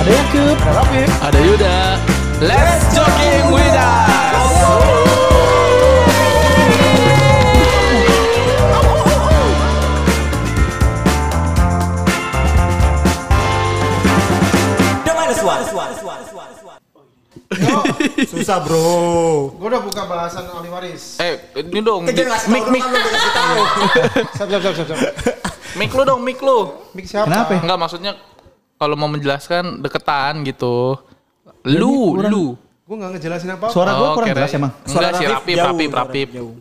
Ada Yakub. Ada Rafif. Ada Yuda. Let's jogging with us. One. Susah bro. Gue udah buka bahasan ahli waris. Eh, ini dong. Mik, mik, siap, siap, siap, siap. mik lu dong, mik lu. Mik siapa? Kenapa? Enggak maksudnya kalau mau menjelaskan deketan gitu. Lu, kurang- lu. Gue gak ngejelasin apa-apa. Suara gue Oh, kurang jelas emang. Enggak sih, Rafif rapip, jauh, rapip, suara rapip. jauh.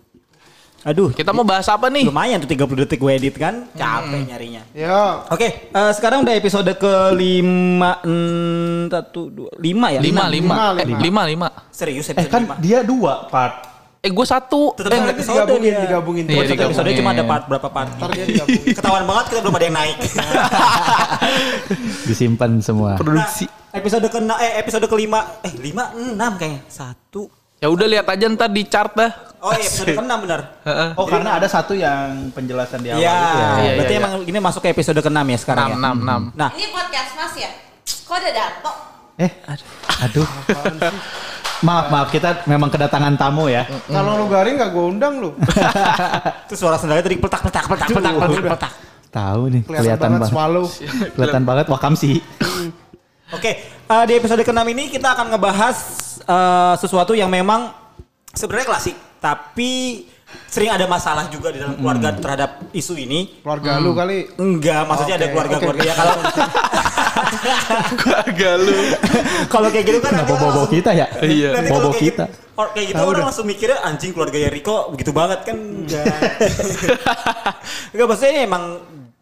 Aduh, Kita mau bahas apa nih? lumayan tuh 30 detik gue edit kan. Capek nyarinya. Ya. Oke, eh, sekarang udah episode ke lima, mm, satu, dua, lima ya? Lima, lima. Lima, Eh, lima. lima, lima. Serius Eh episode kan lima? dia dua part. Eh, gue satu. Tetep Eh, digabungin, dia. digabungin. Iya, digabungin. episode cuma ada part berapa part. Ntar dia digabungin. Ketahuan banget kita belum ada yang naik. Disimpan semua. Produksi. Nah, episode ke eh episode kelima eh lima enam kayaknya satu. Ya udah lihat aja ntar di chart dah. Oh iya episode ke enam benar. Heeh. Oh karena ada satu yang penjelasan di awal Iya, itu ya. Iya, berarti iya, emang ini masuk ke episode ke enam ya sekarang Enam, ya. enam, enam. Nah, Ini podcast Mas ya? Kok ada Dato? Eh, aduh. maaf, maaf kita memang kedatangan tamu ya. Kalau lu garing gak gue undang lu. itu suara sendalnya tadi peletak peletak peletak. peletak. Tahu nih, Kelihatan kelihatan banget swallow. Kelihatan banget wakam sih. Oke, eh, di episode ke-6 ini kita akan ngebahas eh, sesuatu yang memang sebenarnya klasik, tapi sering ada masalah juga di dalam keluarga terhadap isu ini. Keluarga lu kali. Enggak, maksudnya ada keluarga-keluarga oke. ya kalau Keluarga lu. kalau kayak gitu kan Kenapa orang bobo langsung- kita ya? Iya. nanti Bobo kayak kita. gitu- or- kayak gitu orang langsung mikirnya anjing keluarga Riko begitu banget kan enggak. enggak maksudnya ini emang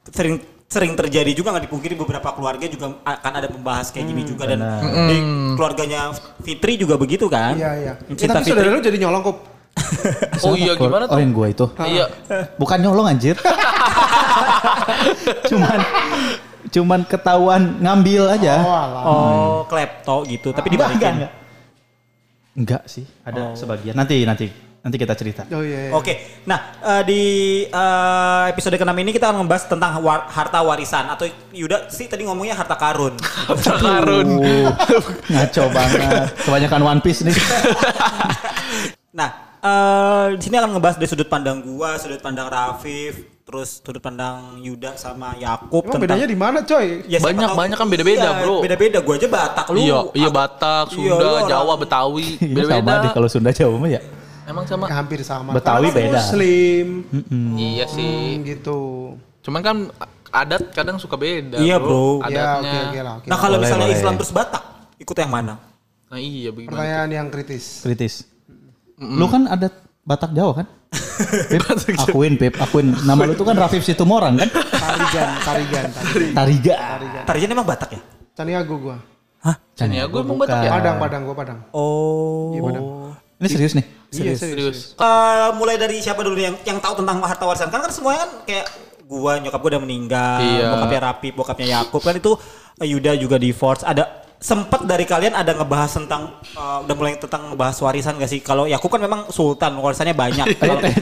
sering sering terjadi juga nggak dipungkiri beberapa keluarga juga akan ada membahas kayak gini juga dan benar. di keluarganya Fitri juga begitu kan? Iya, iya. Ya, Cinta tapi saudara lu jadi nyolong kok. Oh iya gimana Oh tuh? yang gua itu. Iya. Bukan nyolong anjir. cuman cuman ketahuan ngambil aja. Oh. Oh, klepto gitu, tapi dibalikin. enggak, enggak. Enggak sih, ada sebagian. Nanti nanti nanti kita cerita. Oh iya. iya. Oke, nah eh, di eh, episode ke-6 ini kita akan membahas tentang war- harta warisan atau Yuda sih tadi ngomongnya harta karun. Karun. Uh, ngaco banget. Kebanyakan One Piece nih. Nah, eh, di sini akan ngebahas dari sudut pandang gua, sudut pandang Rafif, terus sudut pandang Yuda sama Yakub Emang bedanya di mana coy? Ya, Banyak- tahu- banyak kan beda-beda, Iya, bro. Beda-beda, gua aja Batak lu. Iya, iya Ak- Batak, Iya, Sunda, lu orang- Jawa, Betawi. Ini sama Beda-beda. deh kalau Sunda Jawa mah ya. Emang sama? Hampir sama. Betawi Karena kan beda. Muslim. Iya sih. Hmm, gitu. Cuman kan adat kadang suka beda. Iya, bro. Ya Adatnya. oke oke lah. oke Nah, kalau Boleh, misalnya boleh. Islam terus Batak, ikut yang mana? Nah iya bagaimana? Pertanyaan yang kritis. Kritis. Lu kan ada Batak Jawa kan? Pip, akuin Pip, akuin. Nama lu tuh kan Rafif Situmorang kan? Tarigan, tarigan, tarigan. Tariga. Tarijan emang Batak ya? Caniago gua. Hah? Aku emang. Batak ya? Padang, Padang, gua Padang. Oh. Iya, Padang. Ini serius nih? Iya, serius. Serius. Eh, mulai dari siapa dulu yang yang tahu tentang harta warisan kan kan semuanya kan kayak gua nyokap gua udah meninggal, Iya. bokapnya Rapi, bokapnya Yakub kan itu eh, Yuda juga divorce. Ada sempet dari kalian ada ngebahas tentang eh, udah mulai tentang ngebahas warisan gak sih? Kalau Yakub kan memang sultan, warisannya banyak. Sultan.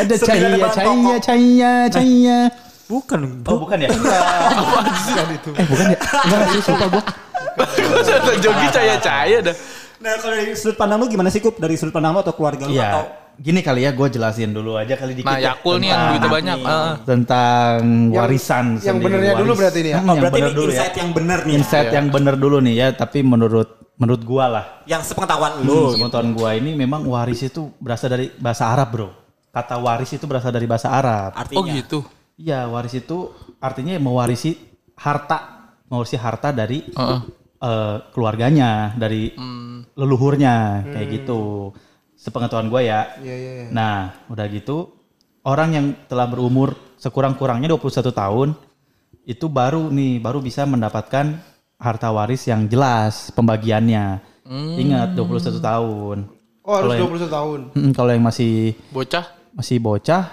Ada cahaya, cahaya, cahaya, cahaya. Bukan. Oh bukan ya? Bukan itu. Eh bukan ya? Enggak sih, sumpah gua. Sultan Jogi cahaya-cahaya dah. Nah, kalau dari sudut pandang lu gimana sih, Kup? Dari sudut pandang lu atau keluarga lu atau Iya. Gini kali ya, gue jelasin dulu aja kali dikit. Nah ya, Yakul nih yang tentang- duitnya banyak. Ah. Tentang Yang- warisan. Yang sendiri, benernya dulu berarti ini ya. Hmm, Oh, yang berarti bener ini dulu ya. insight yang bener nih. Insight Iya. yang bener dulu nih ya, tapi menurut menurut gua lah. Yang sepengetahuan Hmm, lu. Sepengetahuan gua ini memang waris itu berasal dari bahasa Arab, Bro. Kata waris itu berasal dari bahasa Arab. Artinya. Oh gitu. Iya, waris itu artinya mewarisi harta, mewarisi harta dari Heeh. eh, keluarganya, dari leluhurnya kayak gitu. Sepengetahuan gua ya. Iya, iya, iya. Nah, udah gitu orang yang telah berumur sekurang-kurangnya 21 tahun itu baru nih baru bisa mendapatkan harta waris yang jelas pembagiannya. Ingat 21 tahun. Oh harus yang- 21 tahun. Mm, kalau yang masih Bocah. masih bocah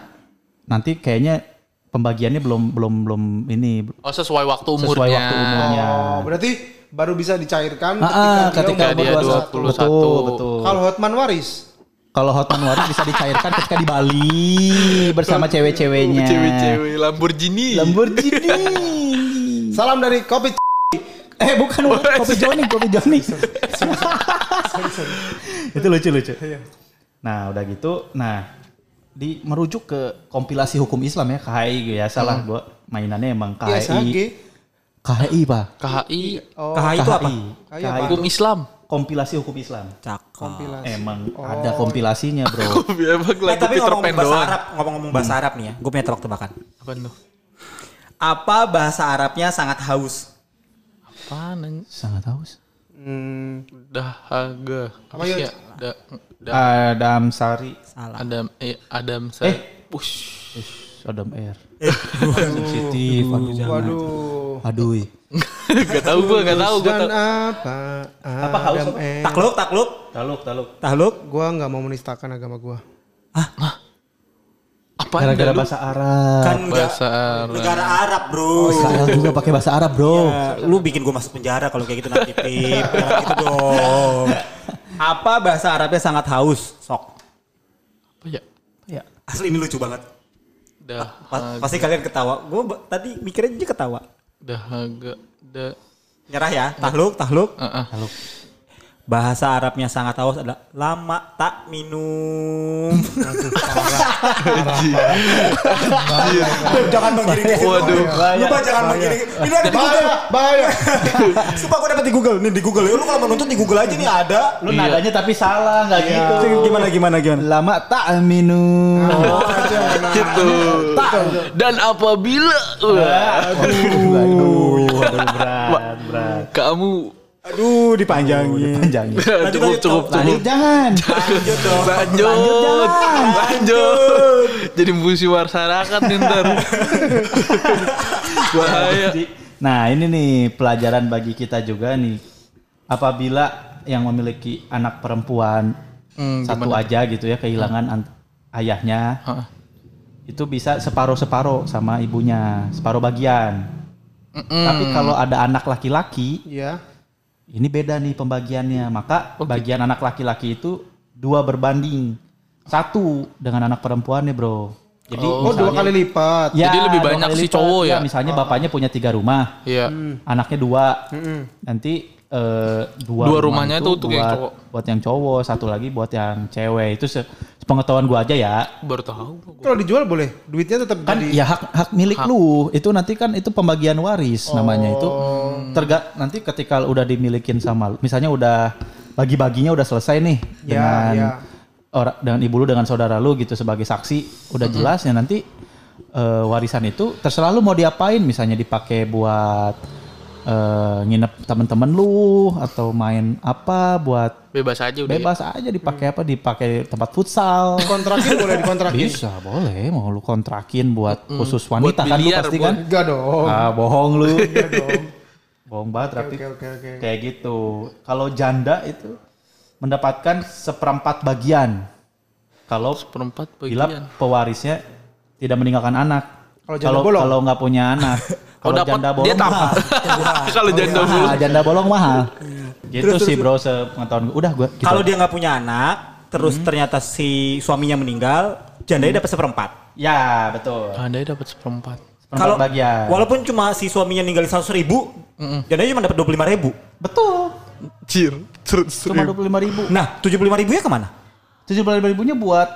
nanti kayaknya pembagiannya belum belum belum ini Oh sesuai waktu umurnya. sesuai waktu umurnya. Oh, berarti baru bisa dicairkan Ah, ah, ketika, ketika dia dia umur 21. 21. Betul, betul. Kalau Hotman waris, Kalau Hotman Waris bisa dicairkan ketika di Bali bersama cewek-ceweknya. Cewek-cewek Lamborghini. Lamborghini. Salam dari kopi. eh bukan bukan. kopi Joni, kopi Joni. Itu lucu-lucu. Nah, udah gitu. Nah, di merujuk ke kompilasi hukum Islam ya KHI ya salah gua mainannya emang. KHI KHI pak KHI Oh, KHI itu apa? KHI apa? hukum Islam. Kompilasi hukum Islam Cakep. kompilasi. emang ada kompilasinya bro Emang Eh, lagu tapi Peter ngomong Pan bahasa doang. Arab, ngomong-ngomong bahasa Arab nih ya, gue punya tebak-tebakan. Apa tuh? Apa bahasa Arabnya sangat haus? Apaan? sangat haus Hmm, Dahaga. Apa ya? ya? Da, da, Adam Sari Salah. Adam eh Adam Sa- Eh. Push. Ish, Adam Air sensitif aduh waduh. aduh gak tau gue, gak tau gue. Dan apa? Apa haus. Takluk, takluk, taluk taluk takluk. Gua nggak mau menistakan agama gua. Apa gara-gara bahasa Arab Kan bahasa Arab. negara Arab, bro. sekarang juga pakai bahasa Arab bro Ya, lu bikin gue masuk penjara kalau kayak gitu nanti pip. Jangan gitu dong. Apa bahasa Arabnya sangat haus? Sok. Apa ya? ya Asli ini lucu banget. Dah, Pa- Pasti kalian ketawa. Gue tadi mikirnya aja ketawa. Dahaga, da. Nyerah ya. Tahluk, tahluk. Uh, uh. taluk Bahasa Arabnya sangat haus adalah lama tak minum. jangan menggiring situ. Waduh. Lu Pak, jangan menggiring. Ini ada di Google. Bahaya. Sumpah gue dapat di Google. Nih di Google. Lu kalau mau nonton di Google aja nih ada. lu nadanya tapi salah nggak gitu Gimana gimana gimana? lama tak minum Gitu. Dan apabila aduh aduh aduh berat berat kamu Aduh dipanjangin. panjangin cukup lanjut, cukup lanjut cukup. jangan Lanjut dong. Lanjut, lanjut. Jadi musuh masyarakat nih ntar. Bahaya. Nah ini nih pelajaran bagi kita juga nih. Apabila yang memiliki anak perempuan Hmm, satu aja gitu ya kehilangan an- ayahnya, Hah. itu bisa separuh-separuh sama ibunya, separuh bagian. Tapi kalau ada anak laki-laki, Iya. Ini beda nih pembagiannya. Maka bagian anak laki-laki itu dua berbanding satu dengan anak perempuannya bro. Jadi Oh, dua kali lipat. Jadi lebih banyak si lipat. cowok ya? Misalnya bapaknya punya tiga rumah, Iya. anaknya dua. Nanti eh, dua, Dua rumah rumahnya itu untuk buat, yang cowok. Buat yang cowok, satu lagi buat yang cewek. Itu se- sepengetahuan gua aja ya. Baru tahu. gua. Kalau dijual boleh. Duitnya tetap Kan jadi ya hak hak milik lu. Itu nanti kan itu pembagian waris namanya itu. Oh. Terga nanti ketika udah dimilikin sama lu, misalnya udah bagi-baginya udah selesai nih Ya, dengan ya. orang dengan ibu lu dengan saudara lu gitu sebagai saksi udah jelas ya nanti eh, warisan itu terserah lu mau diapain misalnya dipakai buat eh, nginep temen-temen lu atau main apa buat Bebas aja udah. ya. bebas aja dipakai apa? Dipakai tempat futsal. Kontrakin boleh dikontrakin. bisa boleh. Mau lu kontrakin buat khusus wanita Buat kan lu biliar, pasti buat- kan? Enggak dong. ah bohong lu. Bohong banget tapi Oke oke oke. kayak gitu. Kalau janda itu mendapatkan seperempat bagian. Kalau Seperempat bila bagian. pewarisnya tidak meninggalkan anak. Kalau kalau nggak punya anak Oh, kalau dapat janda dia bolong tak. mahal Kalau janda mahal bolong. janda bolong mahal gitu sih bro sepengetahuan gue udah gue gitu. Kalau dia nggak punya anak, terus ternyata si suaminya meninggal, jandanya dapat seperempat. ya betul Anda dapat seperempat. Kalau bagian walaupun cuma si suaminya ninggalin seratus ribu, jandanya cuma dapat dua puluh lima ribu. betul Cir. Terus cuma dua puluh lima ribu Nah, tujuh puluh lima ribunya ke mana? tujuh puluh lima ribunya buat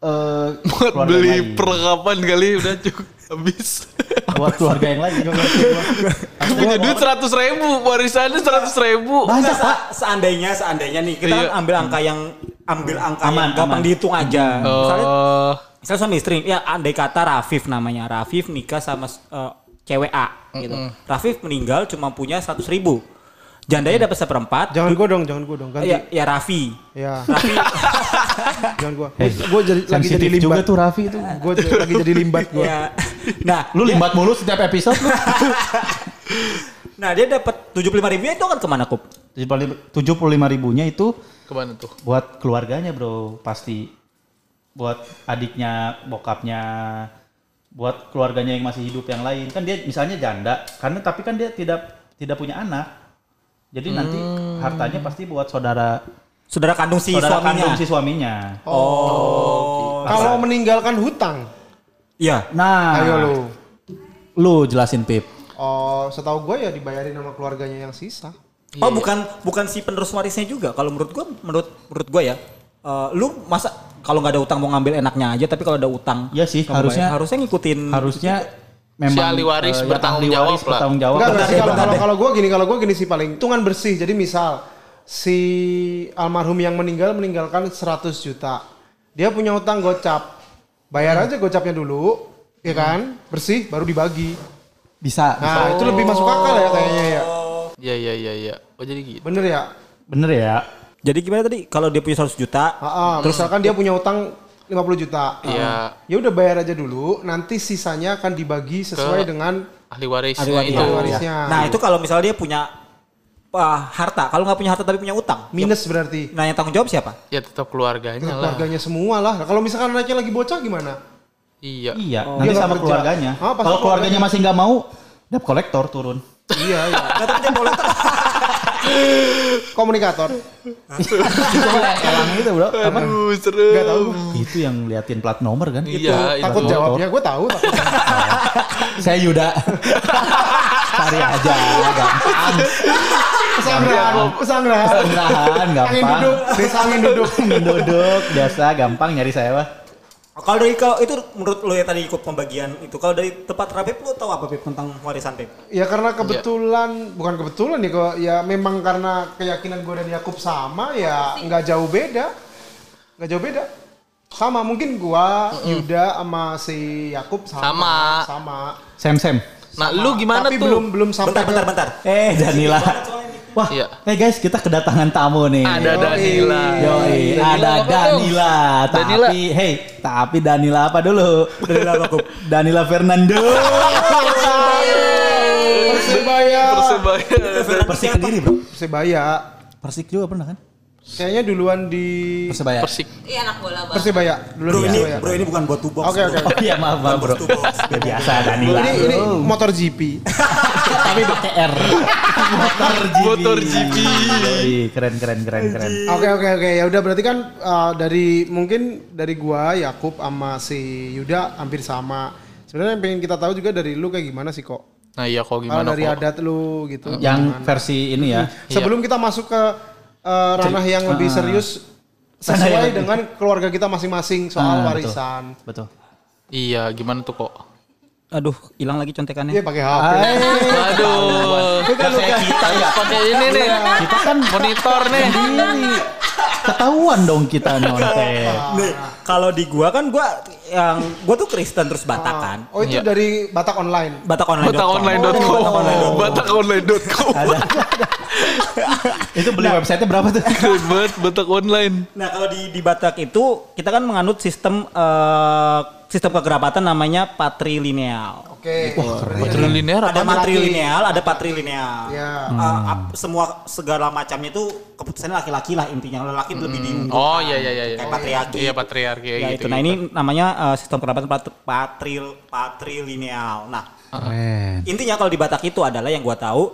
eh, buat beli perlengkapan kali udah cukup habis. buat keluarga yang lain Punya duit seratus ribu, warisannya seratus ribu. Enggak, se- seandainya seandainya nih kita Iya. kan ambil angka yang ambil angka Aman, yang gampang aman. dihitung aja. Misalnya, Oh, misalnya suami istri, ya andai kata Rafif namanya, Rafif nikah sama eh, cewek A gitu. Rafif meninggal cuma punya seratus ribu, jandanya dapat seperempat. Jangan gua dong, jangan gua dong. Ganti. Ya, ya Raffi. Ya, Raffi, jangan gua. Eh, Gua jadi lagi jadi sensitif juga limbat. tuh Raffi itu Gua j- lagi jadi limbat gua. ya. Nah, lu limbat mulu setiap episode lu nah dia dapat tujuh puluh lima ribunya itu kan ke mana kup? tujuh puluh lima ribunya itu ke mana tuh? buat keluarganya bro pasti buat adiknya bokapnya buat keluarganya yang masih hidup yang lain kan dia misalnya janda karena tapi kan dia tidak tidak punya anak jadi nanti hartanya pasti buat saudara Saudara kandung si saudara suaminya. kandung si suaminya. Oh. Kalau meninggalkan hutang, Iya. Nah, ayo lu. lu jelasin Pip. Oh, setahu gue ya dibayarin sama keluarganya yang sisa. Oh bukan bukan si penerus warisnya juga. Kalau menurut gua menurut menurut gua ya, eh, lu masa kalau nggak ada utang mau ngambil enaknya aja, tapi kalau ada utang, Iya sih, harusnya- bayar. harusnya ngikutin. Harusnya memang Si ahli waris ya, bertanggung ahli jawab waris lah. bertanggung jawab. Enggak, enggak deh, kalau kalau kalau gue gini, kalau gue gini sih paling hitungan bersih. Jadi misal si almarhum yang meninggal meninggalkan 100 juta. Dia punya utang gocap. Bayar aja gocapnya dulu, ya kan? Bersih baru dibagi. Bisa, bisa. Nah, itu lebih masuk akal ya kayaknya ya. Iya iya iya iya. Oh jadi gitu. Bener ya? Bener ya? Jadi gimana tadi? Kalau dia punya 100 juta, Ah, ah, misalkan dia punya utang 50 juta. Iya. Ya udah bayar aja dulu, nanti sisanya akan dibagi sesuai Ke- dengan Ahli warisnya ahli waris. itu. ahli warisnya. Nah itu kalau misalnya dia punya ah, harta, kalau nggak punya harta tapi punya utang, minus berarti. nah yang tanggung jawab siapa? Ya tetap keluarganya lah. Keluarganya semua lah. Nah, kalau misalkan anaknya lagi bocah gimana? Iya. Iya, Dia nanti nggak sama kerja. keluarganya. Ah, Kalau keluarganya masih nggak mau, debt kolektor turun. iya, iya. Nggak tapi boleh Komunikator. itu elang itu bro. Apa? Aduh seru. Gak tahu. Itu yang liatin plat nomor kan? Iya, Takut itu. jawabnya, gue tahu. Saya Yuda. Cari aja, gampang. Pesanggrahan, pesanggrahan. Sanggrahan, Angin gampang. duduk, desa angin duduk. Duduk, biasa, gampang nyari saya. Kalau dari kalau itu menurut lo ya tadi ikut pembagian itu, kalau dari tempat Rapip lo tahu apa Pip tentang warisan Pip? Ya karena kebetulan, bukan kebetulan ya, kok ya memang karena keyakinan gue dan Yakub sama ya nggak jauh beda, nggak jauh beda. Sama mungkin gua, Yuda sama si Yakub sama. Sama. Sama. Sem Sem. Nah, lu gimana Tapi tuh? belum belum sampai Bentar, ke- bentar, bentar. Eh, Danila. Wah, Iya. eh guys, kita kedatangan tamu nih. Ada Danila. Yoi, ada? Danila. Danila. Tapi, hey, tapi Danila apa dulu? Danila apa, Kup? Danila Fernando. Persebaya. Persebaya. Persik sendiri, bro. Persebaya. Persik juga pernah kan? Kayaknya duluan di Persebaya. Persik. Iya anak bola banget. Persebaya. Duluan Bro ini, bro ini bukan buat tubox. Oke, oke, iya, maaf, maaf, bro. Ya biasa Danila. Ini ini motor GP. tapi pakai R. Motor GP. Motor GP. Keren, keren, keren, keren. Oke oke oke ya udah berarti kan uh, dari mungkin dari gua Yakub sama si Yuda hampir sama. Sebenarnya yang pengen kita tahu juga dari lu kayak gimana sih kok? Nah iya kok Kalau gimana dari kok? adat lu gitu. Yang versi ini ya. Sebelum kita masuk ke uh, ranah yang lebih serius Ranah yang sesuai dengan keluarga kita masing-masing soal Ah, betul. warisan. Betul. Iya, gimana tuh kok? Aduh, hilang lagi contekannya. Iya pakai HP. Waduh. Kan kayak kita ya. Pakai ini nih. Kita kan Monitor nih. sendiri. Ketahuan dong kita nyontek. Nih, kalau di gua kan gua yang gua tuh Kristen terus Batak kan. Oh itu Iya. dari Batak Online. Batak online. Batakonline.com. Batakonline.com. Ada. itu beli website-nya berapa tuh? Banget Batak Online. Nah kalau di di Batak itu kita kan menganut sistem eh, sistem kekerabatan namanya patrilineal. Oke. Patrilinear Ada apa? matrilineal, ada patrilineal. Ya. Eh, ap- semua segala macamnya itu keputusannya laki-laki lah intinya. Laki lebih diunggulkan. Oh iya iya iya. iya. Kayak patriarki. Iya patriarki Ya gitu. itu. Nah ini namanya eh, sistem kekerabatan pat- patril patrilineal. Nah Keren. intinya kalau di Batak itu adalah yang gua tahu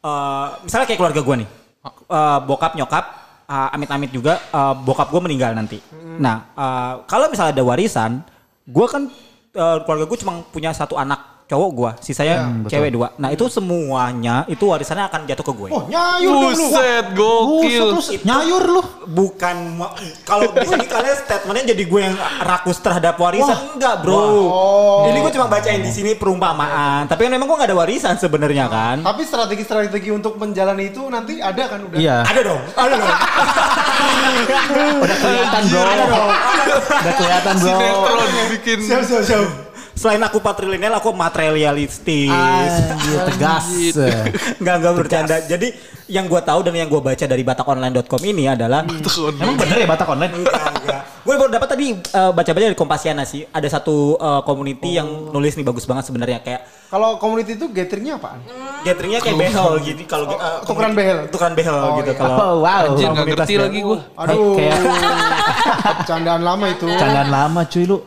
eh, misalnya kayak keluarga gua nih Eh, bokap nyokap eh, amit-amit juga eh, bokap gua meninggal nanti nah eh, kalau misalnya ada warisan gua kan eh, keluarga gua cuma punya satu anak cowok gua sisanya cewek dua nah itu semuanya itu warisannya akan jatuh ke gue Oh nyayur dong lu. Buset, Buset, gokil. terus nyayur lu. bukan kalau di sini kalian statementnya jadi gue yang rakus terhadap warisan enggak bro ini gue cuma bacain di sini perumpamaan tapi kan memang gue nggak ada warisan sebenarnya kan Tapi strategi-strategi untuk menjalani itu nanti ada kan udah. Iya. ada dong ada dong Udah kelihatan bro. Udah kelihatan bro. Sinetron bikin. Siap siap siap. Selain aku patrilineal aku materialistis Anjir, tegas. nggak nggak bercanda jadi yang gue tahu dan yang gue baca dari batakonline.com ini adalah Emang bener ya Batak Online? gue baru dapat tadi eh, baca-baca dari Kompasiana sih ada satu eh, community yang nulis nih bagus banget sebenarnya kayak Kalau community itu gatheringnya apaan? gatheringnya kayak behel gitu kalau eh, tukeran behel. tukeran behel gitu iya. kalau Oh wow. Anjir nggak Komunitas ngerti lagi gua. Aduh. Kayak Candaan lama itu. candaan lama cuy lu.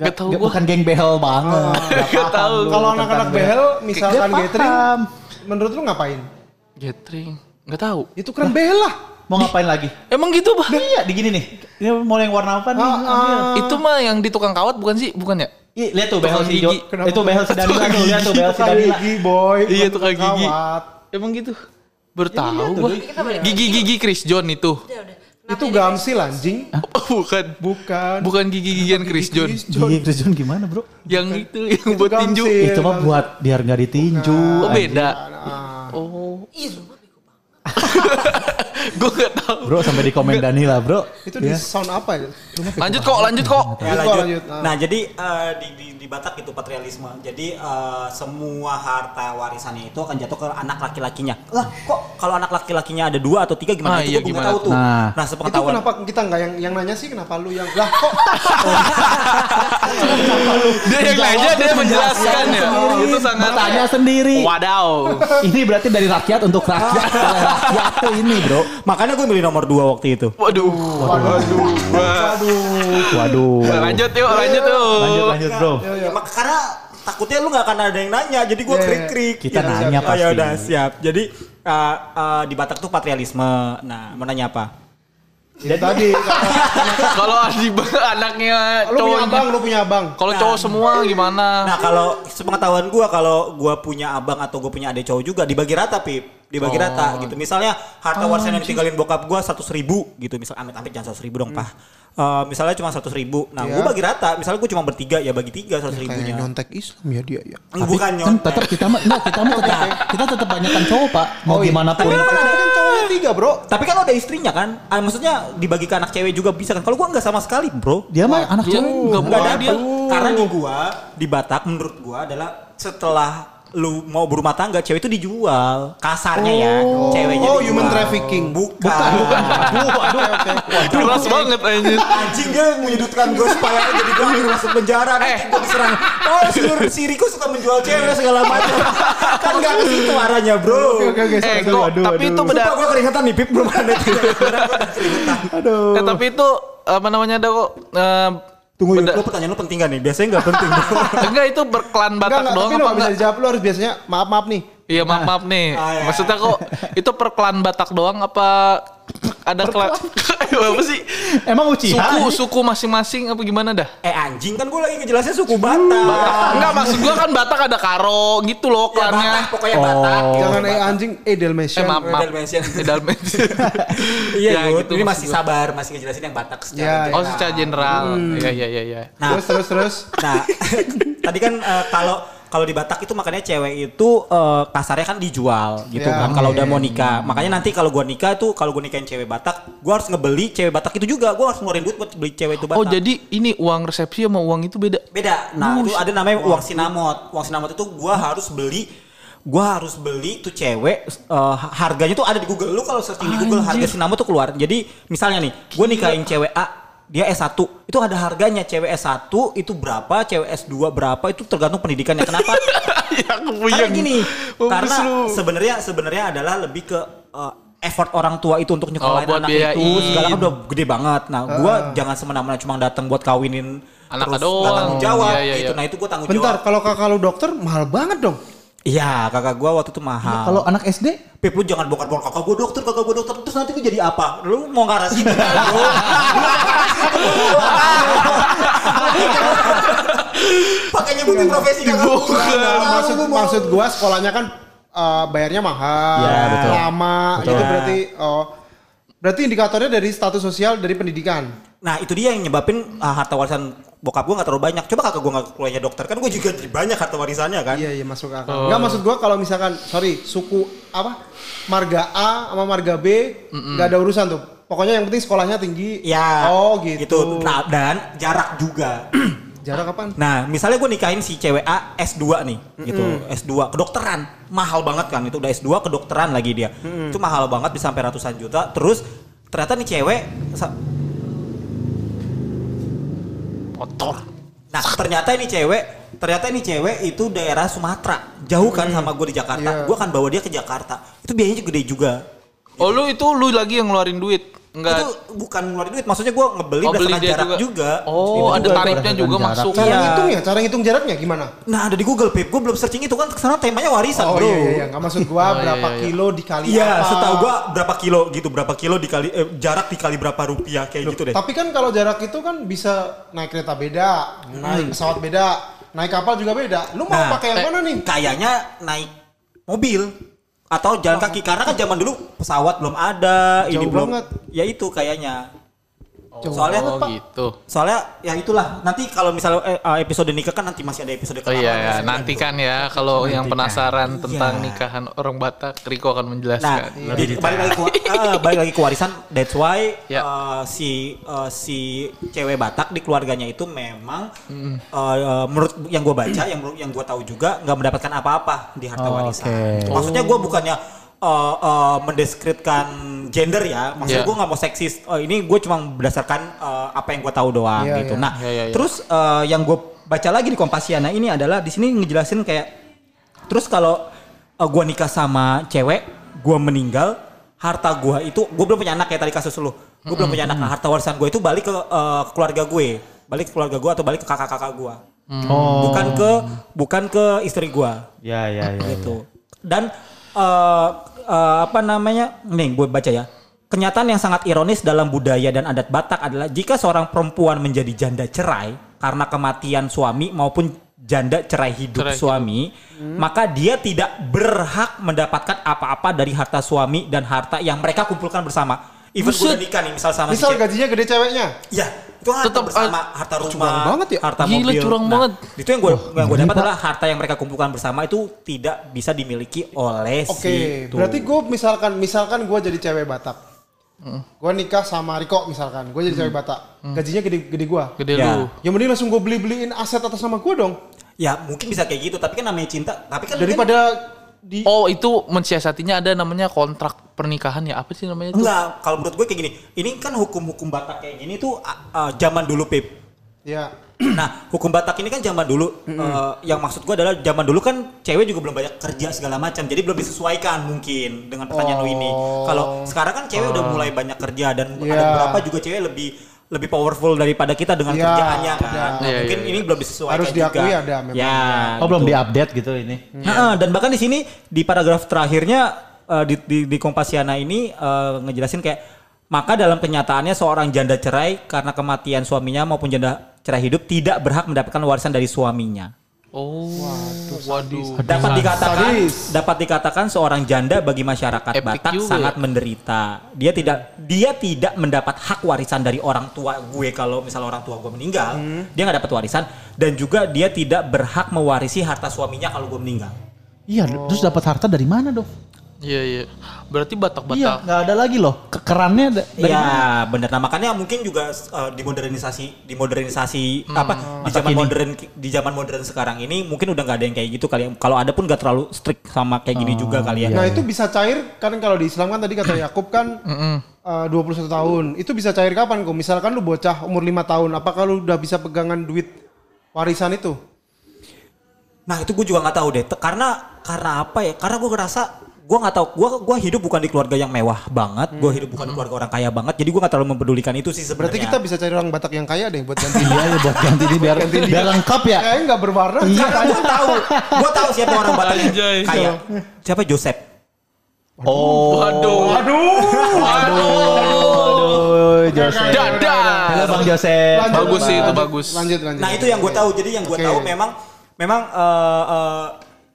Gak tahu gak- gua. Bukan geng behel banget. Gak tahu. Kalau anak-anak behel misalkan gathering, menurut lu ngapain? Gathering. Nggak tahu. Itu keren behel lah. Mau ngapain lagi? Emang gitu, Bah? Iya, di gini nih. Ini mau yang warna apa nih? Ah, ah. Itu mah yang di tukang kawat bukan sih? Bukan ya? Ih, lihat tuh behel si Jo. Itu behel si Danila tuh, lihat tuh behel si Tukang Danila. gigi boy. Iya, tukang gigi. Emang gitu. Bertahu Iya, gua. Doi. Gigi-gigi Chris John itu. Udah, udah. Itu gamsil anjing. bukan. Bukan. Bukan gigi-gigian Chris John. Gigi Chris John gimana, Bro? Yang itu yang Itu buat tinju. Itu mah buat biar nggak ditinju. Oh, beda. Ah. Oh. Ih, lu mah bego banget. Gue gak tahu. Bro, sampai di komen Danila, Bro. Itu di Ya. sound apa ya? Lanjut kok, lanjut kok. Ya, Lanjut, lanjut. Ah. Nah, jadi eh, di, di, di Batak itu patrialisme. Jadi eh, semua harta warisannya itu akan jatuh ke anak laki-lakinya. Lah, kok kalau anak laki-lakinya ada dua atau tiga gimana? Ah, itu iya, gue tahu tuh. Nah. Nah, Itu sepengetahuan. kenapa kita nggak yang yang nanya sih kenapa lu yang lah kok Dia yang nanya dia menjelaskan ya. Itu sangat Bertanya sendiri. Wadaw. Ini berarti dari rakyat untuk rakyat. Tuh ini, Bro. Makanya gue milih nomor dua waktu itu. Waduh. waduh Waduh. Lanjut yuk, lanjut yuk. Lanjut, lanjut, Bro. Ya, mak- karena takutnya lu nggak akan ada yang nanya, jadi gue Iya, iya. krik-krik. Kita Gitu. nanya Oh, ya pasti. udah siap. Jadi uh, uh, di Batak tuh patrialisme. Nah, mau nanya apa? Itu tadi Kalau di anaknya lu punya abang lu punya abang Kalau cowok semua gimana? Nah kalau sepengetahuan gue kalau gue punya abang atau gue punya adik cowok juga dibagi rata pip dibagi Oh. rata gitu. Misalnya harta warisan yang ditinggalin bokap gue seratus ribu gitu. Misal amit amit jangan seratus ribu dong pak. Eh, misalnya cuma seratus ribu. Nah Iya. gue bagi rata. Misalnya gue cuma bertiga ya bagi tiga seratus kayak ribunya nyontek Islam ya dia ya. Bukan kan nyontek. tetap kita mah enggak kita mah tetap kita tetap banyakkan cowok pak. Mau Oh, iya. gimana pun. Tapi kan tapi kan cowoknya tiga bro. Tapi kan ada istrinya kan, Ah, maksudnya dibagi ke anak cewek juga bisa kan. Kalau gua nggak sama sekali bro, dia mah anak cewek. Nggak ada dia. Karena di gua di Batak menurut gua adalah setelah lu mau berumah tangga cewek itu dijual. Kasarnya ya ceweknya oh dijual. human trafficking. Bukan. Bukan waduh oke Keras banget anjing. Dia menyudutkan gue supaya jadi gue masuk penjara. Nanti gue diserang. Oh si, si Riko suka menjual cewek segala macam. Kan gak ke situ arahnya bro. Oke oke Eh, sorry. kok, aduh, tapi aduh. itu beda. Sumpah gue keringetan nih Pip. Belum ada keringetan Eh, tapi itu apa namanya ada kok eh, Tunggu Yud, lo pertanyaan lo penting gak nih? Biasanya gak penting enggak itu berklan Enggak, Batak enggak, doang tapi lo apa nggak bisa enggak? dijawab lo harus biasanya maaf maaf nih Iya maaf maaf nih. Ah, iya. Maksudnya kok itu per klan Batak doang apa ada klan apa sih? emang Uchiha Suku suku masing-masing apa gimana dah? Eh anjing kan gue lagi ngejelasin suku Batak Batak. Enggak maksud gua kan Batak ada Karo gitu loh Ya, Batak, klannya. pokoknya Batak Oh. gitu. jangan eh Batak. anjing eh Dalmatian Eh maaf maaf. Dalmatian. Eh, Dalmatian. Iya Ya, gitu ini masih sabar Masih ngejelasin yang Batak secara Ya, general. Oh secara general. Iya iya iya iya. Nah, terus terus terus Nah, tadi kan eh, kalau kalau di Batak itu makanya cewek itu eh, kasarnya kan dijual gitu Ya, kan kalau udah mau nikah. Makanya nanti kalau gua nikah tuh kalau gua nikahin cewek Batak, gua harus ngebeli cewek Batak itu juga. Gua harus ngeluarin duit buat beli cewek itu Batak. Oh jadi ini uang resepsi sama uang itu beda. beda. Nah, itu ada namanya uang sinamot. Uang sinamot itu gua harus beli gua harus beli tuh cewek eh, harganya tuh ada di Google. Lu kalau searching di Google harga sinamot tuh keluar. Jadi misalnya nih, gua nikahin cewek A dia S1 itu ada harganya. Cewek S1 itu berapa cewek S2 berapa itu tergantung pendidikannya. Kenapa? Ya aku karena gini karena sebenarnya sebenarnya adalah lebih ke uh, effort orang tua itu untuk nyekolahin Oh, anak itu. Biayain. segala kan udah gede banget. Nah gua jangan semena-mena cuma datang buat kawinin Anak terus doang. tanggung jawab Iya, iya, gitu. iya. nah itu gua tanggung bentar jawab. kalau kakak lu dokter mahal banget dong iya kakak gua waktu itu mahal. Kalau anak SD Pip lu jangan bongkar-bongkar kakak gua dokter kakak gua dokter. Terus nanti gua jadi apa? Lu mau ngarah sini kan pakai nyebutin profesi kakak. gua Nah, maksud maksud gua sekolahnya kan eh, bayarnya mahal, Iya, betul. lama, Betul. itu berarti oh berarti indikatornya dari status sosial dari pendidikan. Nah itu dia yang nyebabin ah, harta warisan bokap gue gak terlalu banyak. Coba kakak gue gak kuliahnya dokter kan gue juga jadi banyak harta warisannya kan. Iya iya masuk akal. Enggak maksud gua kalau misalkan sorry suku apa marga A sama marga B nggak ada urusan tuh. Pokoknya yang penting sekolahnya tinggi. Iya. Oh gitu. Nah dan jarak juga. Jarak kapan? nah misalnya gue nikahin si cewek A S2 nih gitu. S2 kedokteran. Mahal banget kan itu udah S2 kedokteran lagi dia. Itu mahal banget bisa sampai ratusan juta. Terus ternyata nih cewek Motor. Nah ternyata ini cewek, ternyata ini cewek itu daerah Sumatera, jauh kan sama gue di Jakarta. Iya. Gue akan bawa dia ke Jakarta. Itu biayanya gede juga. Oh lu itu lu lagi yang ngeluarin duit. Enggak. Itu bukan ngeluarin duit, maksudnya gue ngebeli Oh, berdasarkan jarak juga. juga. Oh, Itu ada juga tarifnya juga jarak. masuk. Cara Iya. ngitungnya, cara ngitung jaraknya gimana? Nah ada di Google Pip, gue belum searching itu kan karena temanya warisan Oh bro. iya iya, iya. nggak maksud gua Oh, iya, berapa iya, iya. kilo dikali Iya, apa. setahu gua berapa kilo gitu, berapa kilo dikali eh, jarak dikali berapa rupiah kayak gitu deh. Tapi kan kalau jarak itu kan bisa naik kereta beda, naik pesawat beda, naik kapal juga beda. Lu mau Nah, pakai yang mana nih? Kayaknya naik mobil atau jalan kaki karena kan zaman dulu pesawat belum ada, ini Jauh belum. banget. Ya itu kayaknya. Jauh soalnya Oh gitu. Soalnya ya itulah nanti kalau misalnya eh, eh, episode nikah kan nanti masih ada episode Oh iya ya, nanti kan ya kalau yang Nantikan. penasaran tentang Iya. nikahan orang Batak, Riko akan Nah, menjelaskan. di- balik lagi ke balik lagi ke warisan. That's why Ya. eh, si eh, si cewek Batak di keluarganya itu memang eh, eh, menurut yang gue baca, yang yang gue tahu juga nggak mendapatkan apa-apa di harta Oh, warisan. oke. Maksudnya gue bukannya eh, eh, mendeskripsikan gender ya. Maksudnya Ya. gue nggak mau seksis. Eh, ini gue cuma berdasarkan eh, apa yang gue tahu doang Iya, gitu. iya. Nah, Iya, iya, iya. terus eh, yang gue baca lagi di Kompasiana ini adalah di sini ngejelasin kayak Terus kalau uh, gua nikah sama cewek, gua meninggal, harta gua itu gua belum punya anak ya tadi kasus lu. Gua belum punya anak. Nah, harta warisan gue itu balik ke uh, keluarga gue. Balik ke keluarga gua atau balik ke kakak-kakak gua. Oh. Bukan ke bukan ke istri gua Ya ya ya. gitu. Dan uh, uh, apa namanya? Nih, gue baca ya. Kenyataan yang sangat ironis dalam budaya dan adat Batak adalah jika seorang perempuan menjadi janda cerai karena kematian suami maupun janda cerai hidup Cerai hidup. suami, maka dia tidak berhak mendapatkan apa-apa dari harta suami dan harta yang mereka kumpulkan bersama. Even gue udah nikah nih, misal sama si Misal gajinya gede ceweknya. Ya, itu harta Tetap, bersama, harta rumah, curang banget ya. harta Gila, mobil. curang Nah, banget. Itu yang gue yang gue dapat adalah harta yang mereka kumpulkan bersama itu tidak bisa dimiliki oleh Oke, si itu. berarti gue misalkan misalkan gue jadi cewek Batak. Gue nikah sama Riko misalkan, gue jadi cewek Batak. Gajinya gede gede gue. Gede Ya. lu. Ya mending langsung gue beli beliin aset atas nama gue dong. Ya mungkin bisa kayak gitu, tapi kan namanya cinta. Tapi kan Daripada di Oh itu mensiasatinya ada namanya kontrak pernikahan ya apa sih namanya itu? enggak. Kalau menurut gue kayak gini, ini kan hukum-hukum Batak kayak gini tuh uh, uh, zaman dulu Pip. ya Nah, hukum Batak ini kan zaman dulu. uh, yang maksud gue adalah zaman dulu kan cewek juga belum banyak kerja segala macam, jadi belum disesuaikan mungkin dengan pertanyaan lu ini. Kalau sekarang kan cewek udah mulai banyak kerja dan ada Ya. beberapa juga cewek lebih lebih powerful daripada kita dengan Ya, kerjaannya kan. ada. Nah, Iya, mungkin iya, ini belum disesuaikan Harus diakui juga. ada memang. Ya. Oh belum gitu. diupdate gitu ini. Heeh, dan bahkan di sini di paragraf terakhirnya eh, di, di, di Kompasiana ini eh, ngejelasin kayak maka dalam kenyataannya seorang janda cerai karena kematian suaminya maupun janda cerai hidup tidak berhak mendapatkan warisan dari suaminya. Oh, waduh. Dapat dikatakan Sadis. dapat dikatakan seorang janda bagi masyarakat Epic Batak juga sangat menderita. Dia tidak dia tidak mendapat hak warisan dari orang tua gue kalau misalnya orang tua gue meninggal, dia nggak dapat warisan dan juga dia tidak berhak mewarisi harta suaminya kalau gue meninggal. Iya, terus dapat harta dari mana dong? Iya iya. Berarti Batak-Batak. Iya, nggak ada lagi loh. Kekerannya da- dari Iya benar. Nah makanya mungkin juga uh, dimodernisasi, dimodernisasi apa di zaman kini. modern di zaman modern sekarang ini mungkin udah nggak ada yang kayak gitu kali. ya. Kalau ada pun nggak terlalu strict sama kayak gini juga kali ya. Nah itu bisa cair kan kalau di Islam kan tadi kata Yakub kan eh, 21 tahun. Itu bisa cair kapan kok? Misalkan lu bocah umur 5 tahun, apakah lu udah bisa pegangan duit warisan itu? Nah itu gue juga nggak tahu deh. Karena karena apa ya? Karena gue ngerasa gue nggak tahu. Gue gua hidup bukan di keluarga yang mewah banget. Gue hidup bukan di keluarga orang kaya banget. Jadi gue nggak terlalu mempedulikan itu sih Berarti sebenarnya. kita bisa cari orang Batak yang kaya deh buat ganti Iya, ya buat ganti ini biar biar lengkap ya. Kayaknya nggak berwarna. Karena gue tahu, gue tahu siapa orang Batak yang kaya. Siapa Joseph? Oh. Waduh. Aduh, Joseph. Dadah. Halo Bang Joseph. Bagus sih itu bagus. Lanjut lanjut. Nah itu yang gue tahu. Jadi yang gue tahu memang memang eh eh,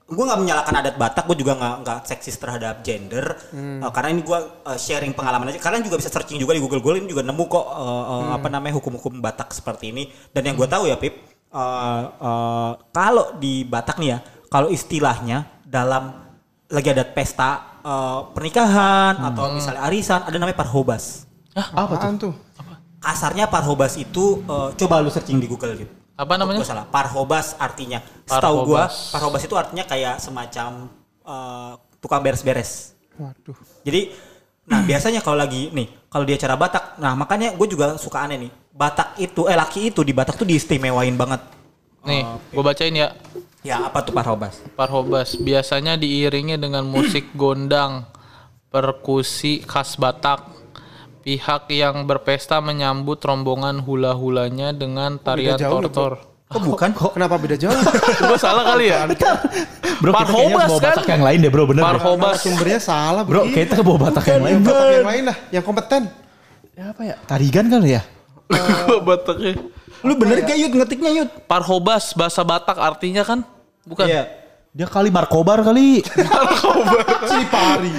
gue nggak menyalahkan adat Batak. Gue juga nggak nggak seksis terhadap gender. Eh, karena ini gue eh, sharing pengalaman aja. Kalian juga bisa searching juga di Google Google ini juga nemu kok eh, eh, apa namanya hukum-hukum Batak seperti ini. Dan yang gue tahu ya Pip, eh, eh, kalau di Batak nih ya, kalau istilahnya dalam lagi ada pesta eh, pernikahan atau misalnya arisan ada namanya parhobas. Apaan tuh? Kasarnya parhobas itu eh, coba lu searching di Google gitu. Apa namanya? Gua salah. Parhobas artinya. Setahu gua, Parhobas. itu artinya kayak semacam eh, tukang beres-beres. Waduh. Jadi nah biasanya kalau lagi nih, kalau di acara Batak, nah makanya gue juga suka aneh nih. Batak itu eh laki itu di Batak tuh diistimewain banget. Nih, gue bacain ya. Ya apa tuh parhobas? Parhobas biasanya diiringi dengan musik gondang, perkusi khas Batak, pihak yang berpesta menyambut rombongan hula-hulanya dengan tarian ya, tortor. Kok bukan? Kok kenapa beda jauh? Gue salah kali ya? Bro, kita kayaknya Parhobas bawa kan? Batak yang lain deh bro, bener. bro. Parhobas. sumbernya salah Bro, Bro, kita bawa Batak yang lain. bro. Batak yang lain lah, yang kompeten. Ya, apa ya? Tarigan kali ya? Bataknya. Lu bener gak Yud ngetiknya Yud? Parhobas bahasa Batak artinya kan? Bukan. Iya. Dia kali Markobar kali. Cipari.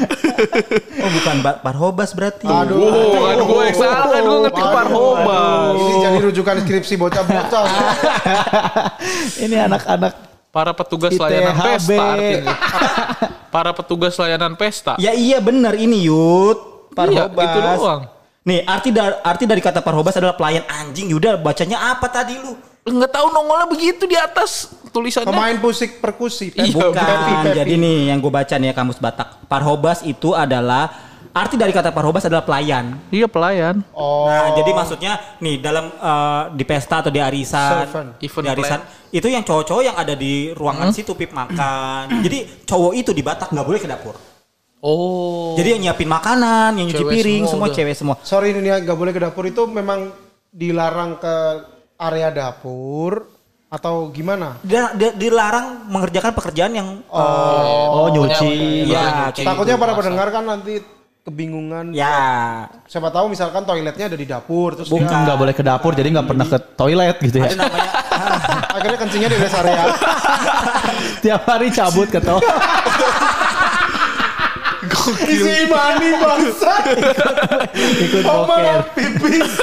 Oh bukan Ba- Parhobas berarti. Aduh. Oh, kan gue yang salah kan gue ngetik Aduh, Parhobas. Ini jadi rujukan skripsi bocah-bocah. Ini anak-anak Para petugas ITHB. layanan pesta artinya. Para petugas layanan pesta. Ya iya bener ini Yud. Iya, Parhobas. itu doang. Nih arti dari arti dari kata Parhobas adalah pelayan anjing. Yuda bacanya apa tadi lu? Enggak tahu nongolnya begitu di atas tulisannya. Pemain musik perkusi. Iya, Bukan. Pepi, Pepi. Jadi nih yang gue baca nih ya kamus Batak. Parhobas itu adalah arti dari kata Parhobas adalah pelayan. Iya pelayan. Oh. Nah, jadi maksudnya nih dalam eh, di pesta atau di arisan, Servant. Event di arisan itu yang cowok-cowok yang ada di ruangan situ pip makan. jadi cowok itu di Batak nggak boleh ke dapur. Oh. Jadi yang nyiapin makanan, yang nyuci Cewek piring, semua semua udah. cewek semua. Sorry ini nggak boleh ke dapur itu memang dilarang ke area dapur atau gimana? Dia, dia dilarang mengerjakan pekerjaan yang Oh, nyuci. Iya, kayak Takutnya gitu. para pendengar kan nanti kebingungan. ya Siapa tahu misalkan toiletnya ada di dapur terus Bukan dia nggak boleh ke dapur, jadi nggak pernah ke toilet gitu ya. ada namanya akhirnya kencingnya di rest area. Tiap hari cabut ke toilet. Isi mani bangsa. ikut boker.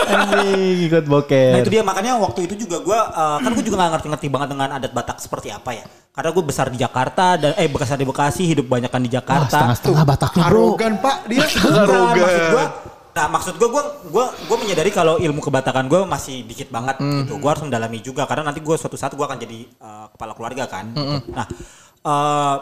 Anjing, ikut boker. Nah itu dia makanya waktu itu juga gue kan gue juga gak ngerti-ngerti banget dengan adat Batak seperti apa ya. Karena gue besar di Jakarta dan eh besar di Bekasi hidup banyakan di Wah, Jakarta. setengah-setengah Bataknya bro. Arogan pak dia. Bukan, maksud gue Nah maksud gue, gue gue gue menyadari kalau ilmu kebatakan gue masih dikit banget gitu. Gue harus mendalami juga karena nanti gue suatu saat gue akan jadi eh, kepala keluarga kan. Nah, eh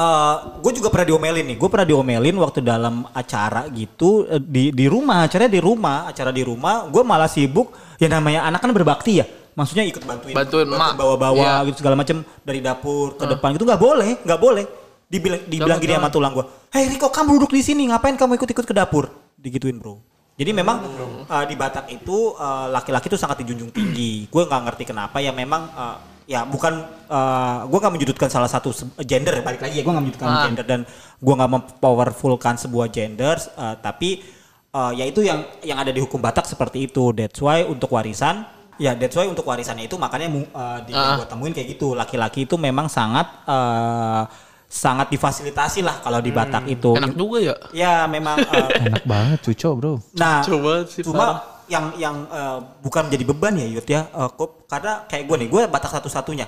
eh, gue juga pernah diomelin nih. Gue pernah diomelin waktu dalam acara gitu eh, di di rumah, acaranya di rumah, acara di rumah. Gue malah sibuk. Ya namanya anak kan berbakti ya. Maksudnya ikut bantuin, Bantuin emak. bawa-bawa Iya. gitu segala macam dari dapur ke depan gitu nggak boleh, nggak boleh. Dibilang dibilang gini sama tulang gue, Hei Riko kamu duduk di sini, ngapain kamu ikut-ikut ke dapur? Digituin bro. Jadi memang uh, di Batak itu uh, laki-laki itu sangat dijunjung tinggi. Gue nggak ngerti kenapa ya memang uh, ya bukan uh, gue nggak menyudutkan salah satu gender balik lagi ya gue nggak menyudutkan Ah. gender dan gue nggak mempowerfulkan sebuah gender uh, tapi uh, ya itu yang yang ada di hukum Batak seperti itu. That's why untuk warisan ya that's why untuk warisannya itu makanya uh, di Ah. gue temuin kayak gitu laki-laki itu memang sangat uh, sangat difasilitasi lah kalau di Batak itu. Enak juga ya. Ya memang uh, Enak banget cuco bro. Nah, Coba sih, cuma parah. Yang yang eh, bukan menjadi beban ya Yud ya, eh, Kop. karena kayak gue nih, gue batak satu-satunya.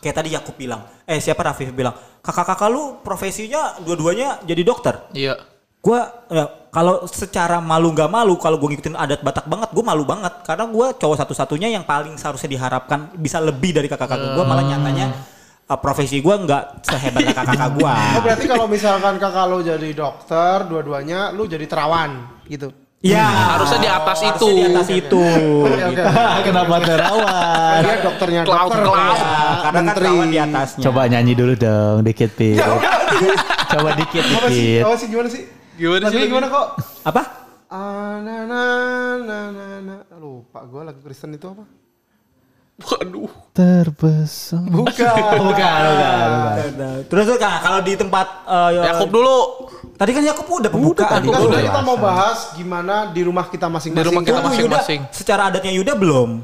Kayak tadi Yakub bilang, eh siapa Rafif bilang, kakak-kakak lu profesinya dua-duanya jadi dokter. Iya. Gue ya, kalau secara malu nggak malu, kalau gue ngikutin adat Batak banget, gue malu banget karena gue cowok satu-satunya yang paling seharusnya diharapkan bisa lebih dari kakak-kakak gue, malah nyatanya eh, profesi gue nggak sehebat kakak-kakak gue. Oh berarti kalau misalkan kakak lo jadi dokter, dua-duanya lu jadi terawan gitu. Ya, Harusnya di atas harusnya itu. Di atas itu. Oke oke. Kenapa terawan? Dia dokternya Clown, dokter. clown. ya, karena kan menteri. kawan di atasnya. Coba nyanyi dulu dong, dikit pit. Coba dikit Apa sih? dikit. Apa sih gimana sih? Gimana sih gimana kok? Apa? Ah, na, na, na, na, na. Lupa gue lagu Kristen itu apa? Waduh. Terbesar. Bukan. Bukan, bukan, bukan. Terus tuh Kak, kalau di tempat eh, Yakub dulu. Tadi kan Yakub udah pembukaan. tadi. Kan Udah. kita mau bahas gimana di rumah kita masing-masing. Di rumah kita masing-masing. Yuda, secara adatnya Yuda belum.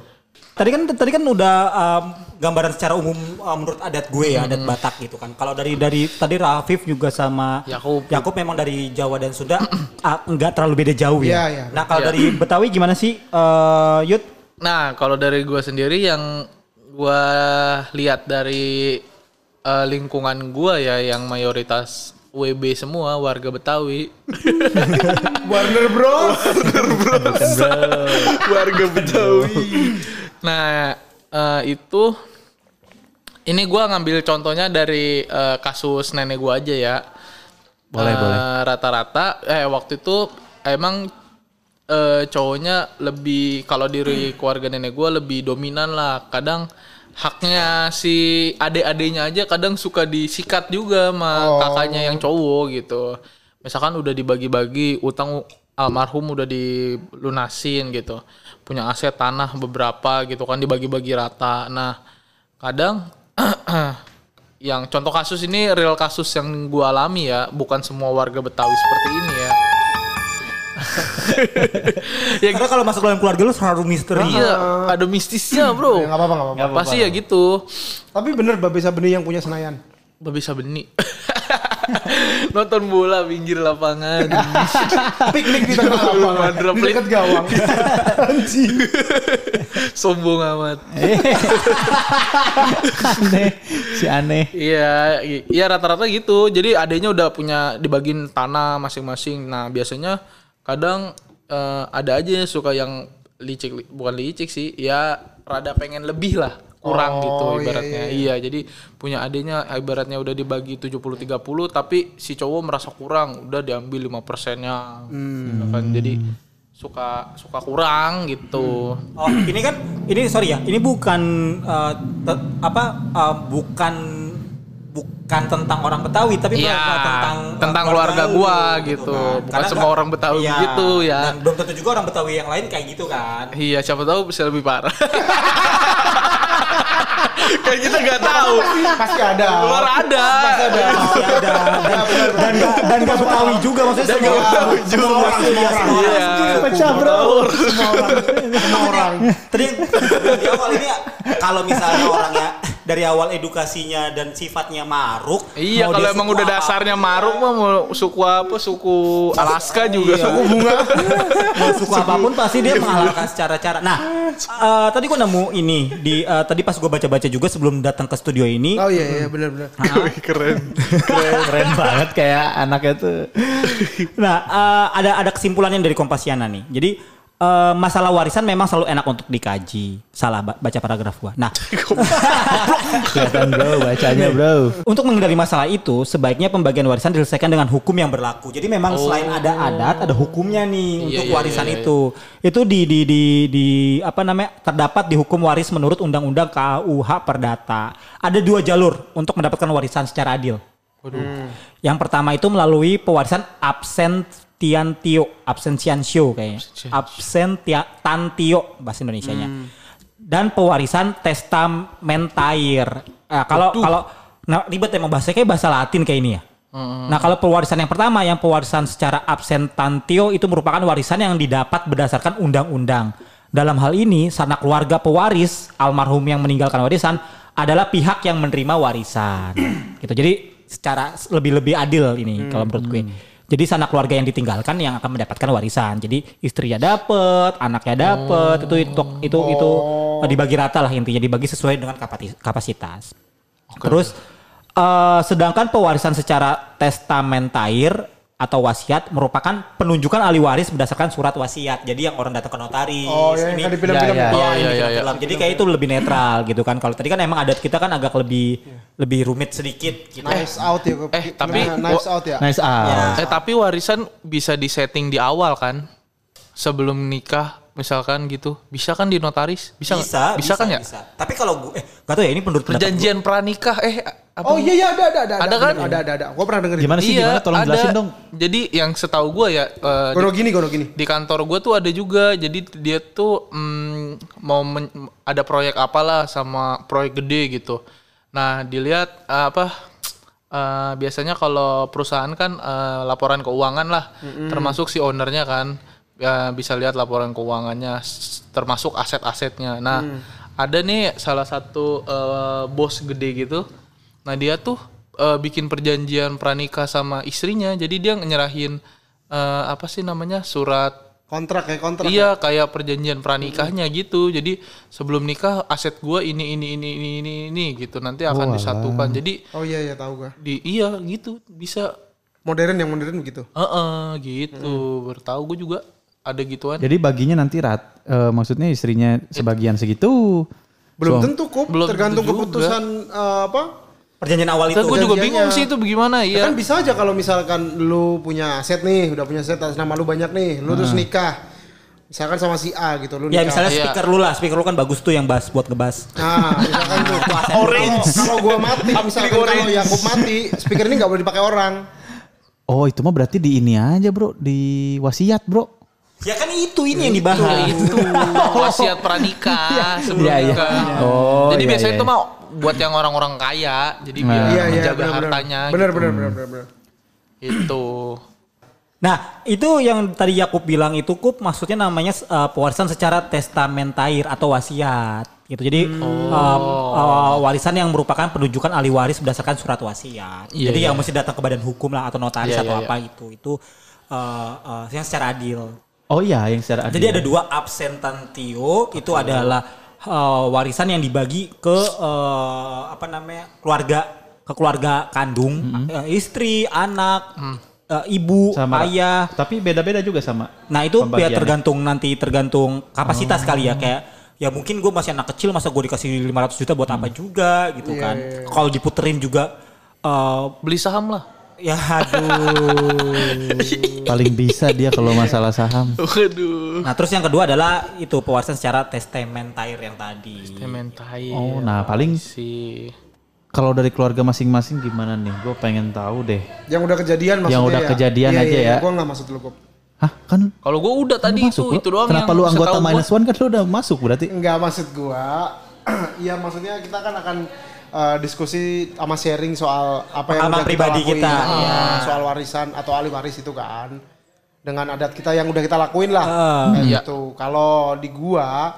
Tadi kan tadi kan udah um, gambaran secara umum uh, menurut adat gue ya, adat Batak gitu kan. Kalau dari dari tadi Rafif juga sama Yakub. Yakub memang dari Jawa dan Sunda ah, enggak terlalu beda jauh ya. Iya, iya. Nah, kalau Iya. dari Betawi gimana sih eh Yud? Nah, kalau dari gua sendiri yang gua lihat dari eh, lingkungan gua ya yang mayoritas WB semua warga Betawi. Warner Bros. warga Betawi. Nah, eh, itu ini gua ngambil contohnya dari eh, kasus nenek gua aja ya. Boleh, Eh, boleh. Rata-rata eh waktu itu emang eh, cowoknya lebih kalau diri keluarga nenek gua lebih dominan lah. Kadang haknya si adik-adiknya aja kadang suka disikat juga sama Oh. kakaknya yang cowok gitu. Misalkan udah dibagi-bagi utang almarhum udah dilunasin gitu. Punya aset tanah beberapa gitu kan dibagi-bagi rata. Nah, kadang yang contoh kasus ini real kasus yang gua alami ya, bukan semua warga Betawi seperti ini ya. ya Karena kalau masuk dalam keluarga lu selalu misteri. iya, ada mistisnya, Bro. Ya, nggak apa-apa, nggak apa-apa. Pasti ya gitu. Tapi bener Babe Sabeni yang punya Senayan. Babi Sabeni. Nonton bola pinggir lapangan. Piknik di tengah lapangan. Di dekat gawang. Anjing. Sombong amat. aneh, si aneh. Iya, iya rata-rata gitu. Jadi adanya udah punya dibagiin tanah masing-masing. Nah, biasanya kadang eh, ada aja yang suka yang licik li- bukan licik sih, ya rada pengen lebih lah. Kurang Oh, gitu iya, ibaratnya. Iya, jadi punya adanya ibaratnya udah dibagi 70 30 tapi si cowok merasa kurang, udah diambil 5 persennya. Kan jadi suka suka kurang gitu. Oh, ini kan ini sorry ya, ini bukan te- apa eh, bukan bukan tentang orang Betawi tapi Iya, tentang tentang tentang keluarga lu, gua gitu. Bukan Karena semua nggak- orang Betawi iya, begitu, ya. Dan belum tentu juga orang Betawi yang lain kayak gitu kan. Iya, siapa tahu bisa lebih parah. Kayak kita nggak tahu. Pasti ada. Luar ada. Pasti ada dan dan nggak dan nggak Betawi juga maksudnya semua Betawi juga. semua orang iya, semua orang. Iya. Pecah bro. semua orang semua orang tadi di awal ini kalau misalnya orangnya dari awal edukasinya dan sifatnya maruk Iya, kalau emang udah apa- dasarnya maruk mah mau suku apa? Suku Alaska juga. Iya. Suku bunga. mau suku apa pun pasti dia mengalahkan secara cara nah eh, tadi gua nemu ini di eh, tadi pas gua baca-baca juga sebelum datang ke studio ini Oh iya iya benar-benar. Keren. Keren banget kayak anaknya tuh. Nah, eh, ada ada kesimpulannya dari Kompasiana nih. Jadi eh, masalah warisan memang selalu enak untuk dikaji. Salah ba- baca paragraf gua. Nah, Kelihatan bro, bacanya bro. untuk menghindari masalah itu, sebaiknya pembagian warisan diselesaikan dengan hukum yang berlaku. Jadi memang selain ada adat, ada hukumnya nih Iya, untuk iya, warisan iya, iya. itu. Itu di di di di apa namanya? terdapat di hukum waris menurut Undang-Undang KUH Perdata. Ada dua jalur untuk mendapatkan warisan secara adil. Yang pertama itu melalui pewarisan absentiantio, absensiansio kayaknya. Absentiantio bahasa Indonesianya. Dan pewarisan testamentair. Eh, kalau kalau nah, ribet emang bahasanya kayak bahasa Latin kayak ini ya. Nah kalau pewarisan yang pertama yang pewarisan secara absentantio itu merupakan warisan yang didapat berdasarkan undang-undang. Dalam hal ini sanak keluarga pewaris almarhum yang meninggalkan warisan adalah pihak yang menerima warisan. gitu. Jadi secara lebih-lebih adil ini kalau menurut gue. Jadi sanak keluarga yang ditinggalkan yang akan mendapatkan warisan. Jadi istrinya dapat, anaknya dapat, itu itu itu itu dibagi rata lah intinya dibagi sesuai dengan kapasitas. Terus eh, sedangkan pewarisan secara testamentair atau wasiat merupakan penunjukan ahli waris berdasarkan surat wasiat. Jadi yang orang datang ke notaris. Oh iya ini- yang kan di film-film. Ya, ya. ya. Iya, Oh, ini iya, iya, film-film. Jadi kayak itu lebih netral gitu kan. Kalau tadi kan emang adat kita kan agak lebih lebih rumit sedikit gitu. Knives out ya. Eh, tapi- knives out ya. Nice ah. Eh tapi warisan bisa disetting di awal kan? Sebelum nikah misalkan gitu. Bisa kan di notaris? Bisa nggak? Bisa, bisa, kan ya? Bisa. Tapi kalau gue eh gak tau ya ini menurut Perjanjian pranikah eh apa? Oh iya iya ada ada ada. Ada kan? Ada ada ada. Gua pernah dengerin. Gimana sih gimana? Tolong Iya, ada. jelasin dong. Jadi yang setahu gue ya eh, di, Gono gini gono gini. di kantor gue tuh ada juga. Jadi dia tuh mm, mau men- ada proyek apalah sama proyek gede gitu. Nah dilihat eh, apa? eh, biasanya kalau perusahaan kan eh, laporan keuangan lah, termasuk si ownernya kan ya, bisa lihat laporan keuangannya, termasuk aset-asetnya. Nah ada nih salah satu eh, bos gede gitu. Nah dia tuh eh, bikin perjanjian pranikah sama istrinya. Jadi dia nyerahin eh, apa sih namanya surat Kontrak kayak kontrak. Iya kayak perjanjian pranikahnya gitu. Jadi sebelum nikah aset gua ini ini ini ini ini ini gitu nanti akan disatukan. Jadi Oh iya iya tahu gua. di iya gitu bisa Modern yang modern begitu. Heeh gitu. Bertahu gue juga ada gituan. Jadi baginya nanti rat, eh, maksudnya istrinya sebagian segitu. Belum So- tentu kok, Belum tergantung keputusan eh, apa? Perjanjian awal itu. gue juga bingung sih itu bagaimana Ya ya. kan bisa aja kalau misalkan lu punya aset nih, udah punya aset atas nama lu banyak nih, lu terus nikah. Misalkan sama si A gitu, lu Ya nikah. misalnya Iya. speaker lu lah, speaker lu kan bagus tuh yang bass buat ngebas. Nah, misalkan tuh Orange. Kalau- Kalau gua mati, misalkan kalau Yakub mati, speaker ini nggak boleh dipakai orang. Oh itu mah berarti di ini aja bro, di wasiat bro. Ya kan itu ini yang dibahas. itu wasiat pranikah sebelum Iya, iya. nikah. Oh, Jadi iya, biasanya iya. itu mau buat yang orang-orang kaya, jadi biar Nah. Iya, iya, menjaga benar, hartanya. Benar, gitu. benar, benar, benar, benar. Itu. Nah, itu yang tadi Yakub bilang itu Kup maksudnya namanya uh, pewarisan secara testamentair atau wasiat gitu. Jadi uh, uh, warisan yang merupakan penunjukan ahli waris berdasarkan surat wasiat. Iya, Jadi iya. yang mesti datang ke badan hukum lah atau notaris Iya, atau iya, apa itu. Itu uh, uh, yang secara adil. Oh iya, yang secara Jadi ada dua absentantio itu adalah uh, warisan yang dibagi ke uh, apa namanya keluarga ke keluarga kandung, uh, istri, anak, uh, ibu, sama ayah. Tapi beda-beda juga sama. Nah itu biar pembagiannya. tergantung nanti tergantung kapasitas kali ya kayak ya mungkin gue masih anak kecil masa gue dikasih 500 juta buat apa juga gitu kan. Kalau diputerin juga eh Beli saham lah. Ya aduh. Paling bisa dia kalau masalah saham. Waduh. nah terus yang kedua adalah itu pewarisan secara testamentair yang tadi. Tementair. Oh, nah paling si kalau dari keluarga masing-masing gimana nih? Gue pengen tahu deh. Yang udah kejadian maksudnya Yang udah ya? kejadian Iya, aja iya, ya. Gue gak maksud dulu kok. Hah, kan kalau gue udah tadi itu masuk lo? itu doang Kenapa yang lu anggota gua. minus one kan lu udah masuk berarti? Enggak maksud gua. Iya maksudnya kita kan akan eh, diskusi sama sharing soal apa yang udah pribadi lakuin. kita, iya. Soal warisan atau ahli waris itu kan. Dengan adat kita yang udah kita lakuin lah. Ah, Kayak iya. gitu. Kalau di gua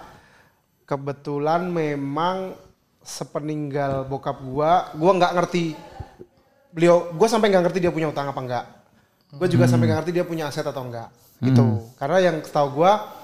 kebetulan memang sepeninggal bokap gua, gua nggak ngerti beliau, gua sampai nggak ngerti dia punya utang apa enggak. Gue juga sampai nggak ngerti dia punya aset atau enggak. Gitu. Karena yang setahu gua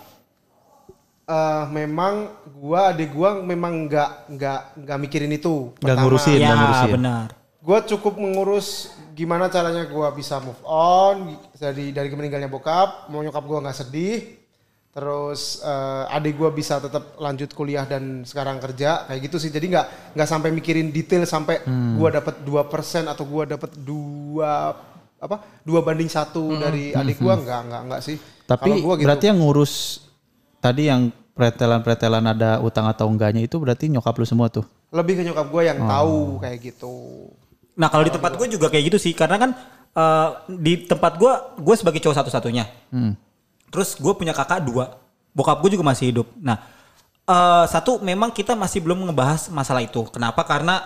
eh memang gua adik gua memang nggak nggak nggak mikirin itu. Nggak Pertama, ngurusin. ya ngurusin. benar. Gue cukup mengurus gimana caranya gua bisa move on dari dari meninggalnya bokap, mau nyokap gua nggak sedih, terus eh, adik gua bisa tetap lanjut kuliah dan sekarang kerja kayak gitu sih. Jadi nggak nggak sampai mikirin detail sampai Hmm. gua dapat 2% atau gua dapat dua apa dua banding satu dari adik gua nggak nggak nggak sih. Hmm. Tapi gua gitu. berarti yang ngurus tadi yang pretelan-pretelan ada utang atau enggaknya itu berarti nyokap lu semua tuh. lebih ke nyokap gue yang Oh. tahu kayak gitu. Nah kalau di tempat gue juga kayak gitu sih karena kan eh, di tempat gue gue sebagai cowok satu-satunya. Terus gue punya kakak dua, bokap gue juga masih hidup. Nah eh, satu memang kita masih belum ngebahas masalah itu. Kenapa? Karena